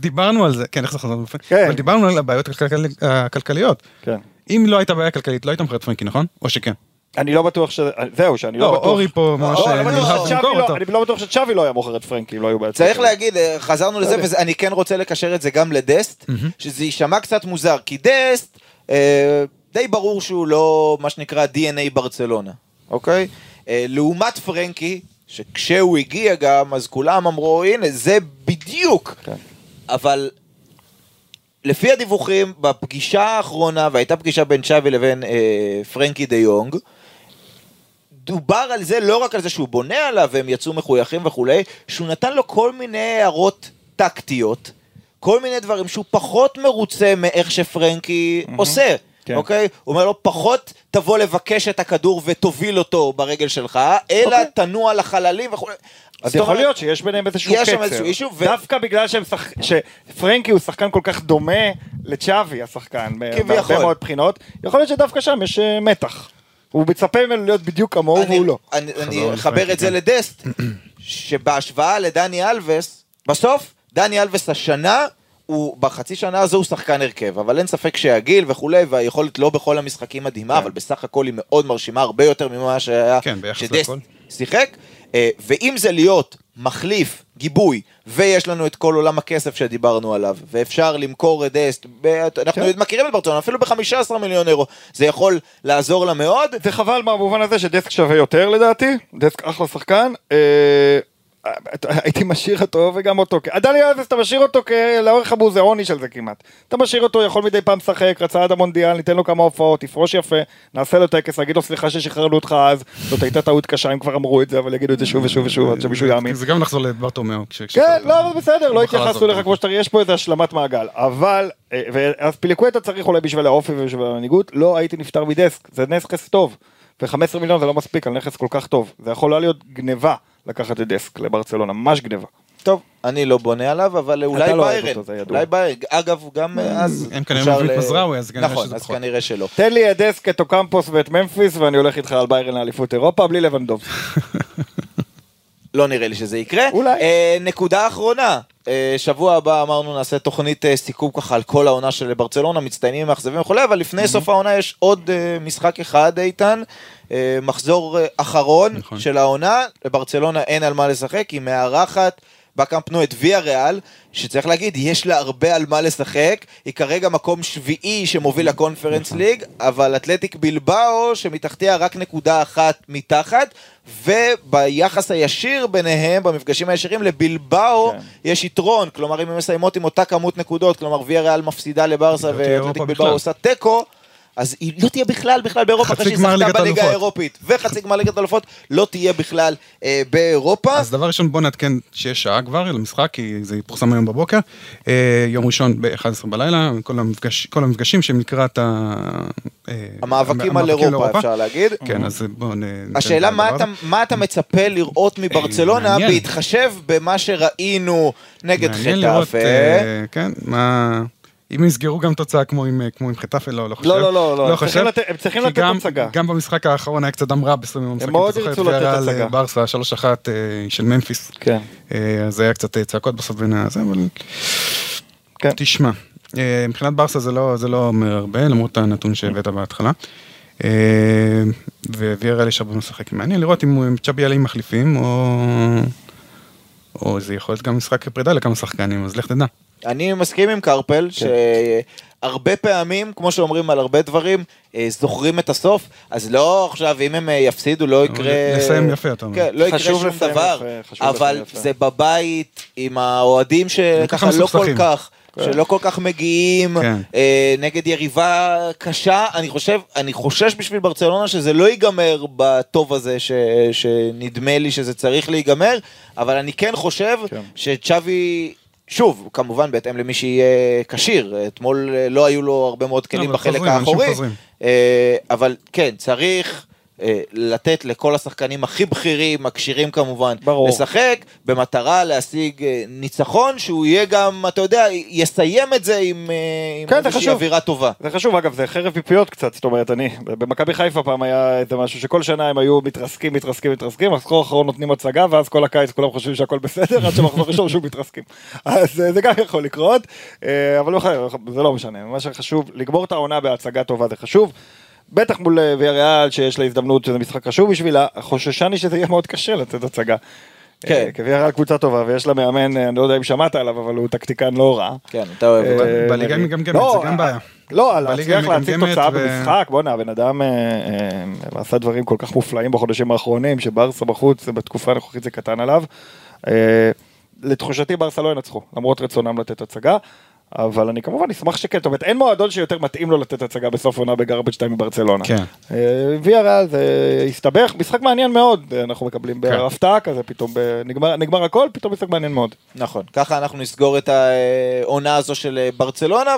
דיברנו על זה, כן, איך חזרנו לפרנקי, כן. אבל דיברנו על הבעיות הכלכל- הכלכליות. כן. אם לא הייתה בעיה כלכלית, לא היית מוכר את פרנקי, נכון? או שכן? אני לא בטוח ש... זהו, שאני לא לא, בטוח. אורי פה ממש לא, לא שצ'אבי למכור לא- אותו. אני לא בטוח שצ'אבי לא היה מוכר את פרנקי אם לא היו בעיות. צריך. להגיד, אה, חזרנו לזה, ואני כן רוצה לקשר את זה גם לדסט, שזה יישמע קצת מוזר, כי דסט, אה, די ברור שהוא לא מה שנקרא DNA ברצלונה, אוקיי? אה, לעומת פרנקי, שכשהוא הגיע גם, אז כולם אמרו, הנה, זה בדיוק. כן. אבל לפי הדיווחים, בפגישה האחרונה, והייתה פגישה בין צ'אבי לבין אה, פרנקי דה יונג, דובר על זה, לא רק על זה שהוא בונה עליו והם יצאו מחויכים וכולי, שהוא נתן לו כל מיני הערות טקטיות, כל מיני דברים שהוא פחות מרוצה מאיך שפרנקי עושה. כן. אוקיי? הוא אומר לו, פחות תבוא לבקש את הכדור ותוביל אותו ברגל שלך, אלא אוקיי. תנוע לחללים וכו'. אז יכול אומרת, להיות שיש ביניהם איזשהו יש קצר. שם איזשהו אישו, ו- דווקא בגלל שהם שח... שפרנקי הוא שחקן כל כך דומה לצ'אבי השחקן. בהרבה מאוד בחינות, יכול להיות שדווקא שם יש אה, מתח. הוא מצפה ממנו להיות בדיוק כמוהו והוא לא. אני, אני אחבר את זה כן. לדסט, שבהשוואה לדני אלווס, בסוף, דני אלווס השנה, הוא, בחצי שנה הזו הוא שחקן הרכב, אבל אין ספק שהגיל וכולי, והיכולת לא בכל המשחקים מדהימה, כן. אבל בסך הכל היא מאוד מרשימה, הרבה יותר ממה שהיה כן, שדסט. שיחק. אה, ואם זה להיות מחליף, גיבוי, ויש לנו את כל עולם הכסף שדיברנו עליו, ואפשר למכור את דסט, ב- אנחנו כן. מכירים את ברצלונה, אפילו ב-15 מיליון אירו, זה יכול לעזור לה מאוד. זה חבל במובן הזה שדסק שווה יותר לדעתי, דסק אחלה שחקן. אה, הייתי משאיר אותו וגם אותו, דני אלבס אתה משאיר אותו לאורך המוזיאוני של זה כמעט. אתה משאיר אותו, יכול מדי פעם לשחק, רצה עד המונדיאל, ניתן לו כמה הופעות, יפרוש יפה, נעשה לו טקס, נגיד לו סליחה ששחררנו אותך אז, זאת הייתה טעות קשה, הם כבר אמרו את זה, אבל יגידו את זה שוב ושוב ושוב עד שמישהו יאמין. זה גם לחזור לברטומיאו. כן, לא, אבל בסדר, לא התייחסו לך. כמו שצריך, יש פה איזה השלמת מעגל. אבל, אה, ואז פיליקווטה צריך אולי בשביל האופי ובשביל המנהיגות, לא הייתי נפטר מדסק, זה נכס טוב. ו-15 מיליון זה לא מספיק על נכס כל כך טוב. זה יכול להיות גניבה לקחת את דסק לברצלונה, ממש גניבה. טוב, אני לא בונה עליו, אבל אולי לא ביירן, אותו. אולי ביירן, אגב, גם אז הם כנראה אפשר מביאים את מזרעוי, אז כנראה נכון, שזה אז פחות. כנראה שלא. תן לי את דסק, את אוקמפוס ואת ממפיס, ואני הולך איתך על ביירן לאליפות אירופה, בלי לבנדובסקי. לא נראה לי שזה יקרה. אולי. אה, נקודה אחרונה, אה, שבוע הבא אמרנו נעשה תוכנית אה, סיכום ככה על כל העונה של ברצלונה, מצטיינים, מאכזבים וכולי, אבל לפני סוף העונה יש עוד אה, משחק אחד, איתן, אה, מחזור אה, אחרון נכון. של העונה, לברצלונה אין על מה לשחק, היא מארחת. בקאמפ נו את ויה ריאל, שצריך להגיד, יש לה הרבה על מה לשחק, היא כרגע מקום שביעי שמוביל לקונפרנס ליג, אבל אתלטיק בלבאו, שמתחתיה רק נקודה אחת מתחת, וביחס הישיר ביניהם, במפגשים הישירים, לבלבאו כן. יש יתרון, כלומר אם הם מסיימות עם אותה כמות נקודות, כלומר ויה ריאל מפסידה לברסה ואתלטיק בלבאו. עושה תיקו. אז היא לא תהיה בכלל בכלל באירופה, אחרי שהיא ליגת בליגה. האירופית, וחצי גמר ליגת האלופות, לא תהיה בכלל אה, באירופה. אז דבר ראשון בוא נעדכן שיש שעה כבר למשחק, כי זה יפורסם היום בבוקר. אה, יום ראשון ב-11 בלילה, כל, המפגש, כל המפגשים שהם לקראת ה... אה, המאבקים על אירופה, אפשר להגיד. כן, אז בואו נ... השאלה מה אתה, מה אתה מצפה לראות מברצלונה מעניין. בהתחשב במה שראינו נגד מעניין לראות, חטאפה. אה, כן, מה... אם יסגרו גם תוצאה כמו עם, אה, כמו עם חטאפה, לא, לא חושב. לא, לא, לא, לא, הם חושב. לתת- הם צריכים כי לתת הצגה. גם במשחק האחרון היה קצת דם רע בסוף המשחק. מאוד אתה זוכר ירצו לתת הצגה. אה, ברסה 3-1 אה, של ממפיס. כן. אז היה קצת צעקות בסוף בין הזה, אבל... כן. תשמע, מבחינת ברסה זה לא, זה לא אומר הרבה, למרות הנתון שהבאת בהתחלה. וויארל יש הרבה משחק. מעניין לראות אם צ'אבי יעלה עם מחליפים, או... או זה יכול להיות גם משחק פרידה לכמה שחקנים, אז לך תדע. אני מסכים עם קרפל, שהרבה פעמים, כמו שאומרים על הרבה דברים, אה, זוכרים את הסוף, אז לא עכשיו, אם הם אה, יפסידו, לא יקרה... לסיים יפה, אתה אומר. כן, לא יקרה שום דבר, יפה, אבל. זה בבית עם האוהדים שככה ככה לא כל. כך... שלא כל כך מגיעים כן. אה, נגד יריבה קשה, אני חושב, אני חושש בשביל ברצלונה שזה לא ייגמר בטוב הזה ש, שנדמה לי שזה צריך להיגמר, אבל אני כן חושב כן. שצ'אבי, שוב, כמובן בהתאם למי שיהיה כשיר, אתמול לא היו לו הרבה מאוד כלים בחלק האחורי. אה, אבל כן, צריך לתת לכל השחקנים הכי בכירים, הכשירים כמובן, ברור. לשחק במטרה להשיג אה, ניצחון, שהוא יהיה גם, אתה יודע, יסיים את זה עם, אה, עם כן, זה איזושהי חשוב. אווירה טובה. זה חשוב, אגב, זה חרב פיפיות קצת, זאת אומרת, אני, במכבי חיפה פעם היה איזה משהו שכל שנה הם היו מתרסקים, מתרסקים, מתרסקים, מחזור האחרון נותנים הצגה, ואז כל הקיץ כולם חושבים שהכל בסדר, עד שמחזור ראשון שוב מתרסקים. אז אה, זה גם יכול לקרות, אה, אבל לא חייב, זה לא משנה, מה שחשוב, לגמור את העונה בהצגה טובה זה חשוב. בטח מול אה, ויאריאל שיש לה הזדמנות שזה משחק חשוב בשבילה, חוששני שזה יהיה מאוד קשה לתת הצגה. כן. אה, כי ויאריאל קבוצה טובה ויש לה מאמן, אה, אני לא יודע אם שמעת עליו, אבל הוא טקטיקן לא רע. כן, אתה אוהב אותו. בליגה היא. מגמגמת, לא, זה גם בעיה. לא, להצליח להציג תוצאה במשחק, בואנה, הבן אדם עשה דברים כל כך מופלאים בחודשים האחרונים, שברסה בחוץ, בתקופה הנוכחית זה קטן עליו. לתחושתי ברסה לא ינצחו, למרות רצונם לתת הצגה. אבל אני כמובן אשמח שכן, זאת אומרת אין מועדון שיותר מתאים לו לתת הצגה בסוף עונה בגרבג' 2 מברצלונה. כן. אה, ויה ריאל זה הסתבך, משחק מעניין מאוד, אה, אנחנו מקבלים כן. בהפתעה כזה, פתאום ב- נגמר- נגמר הכל, פתאום משחק מעניין מאוד. נכון, ככה אנחנו נסגור את העונה הזו של אה, ברצלונה,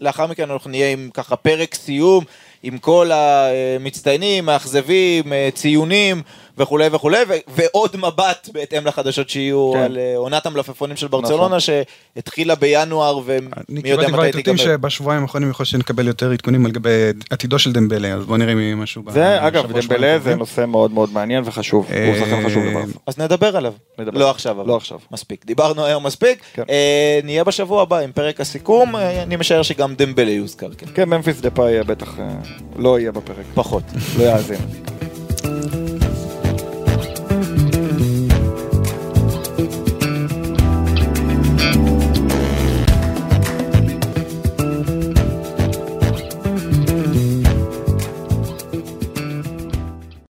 ולאחר מכן אנחנו נהיה עם ככה פרק סיום, עם כל המצטיינים, מאכזבים, אה, ציונים וכולי וכולי, ו- ועוד מבט בהתאם לחדשות שיהיו כן. על אה, עונת המלפפונים של ברצלונה, שהתחילה בינואר, אני ומי יודע קיבלתי כבר מתי עיתותים תיגמר. שבשבועיים האחרונים יכול שנקבל יותר עדכונים על גבי עתידו של דמבלה, אז בוא נראה אם יהיה משהו. זה אגב, דמבלה שבועיים זה. נושא מאוד מאוד מעניין וחשוב, הוא אה, שחקן חשוב לברסה. אז נדבר עליו. נדבר. לא עכשיו, אבל. לא עכשיו. מספיק. דיברנו היום מספיק. כן. אה, נהיה בשבוע הבא עם פרק הסיכום, אה, אני משער שגם דמבלה יוזכר, כן. כן, ממפיס דה פאי בטח אה, לא יהיה בפרק, פחות. לא יאזין.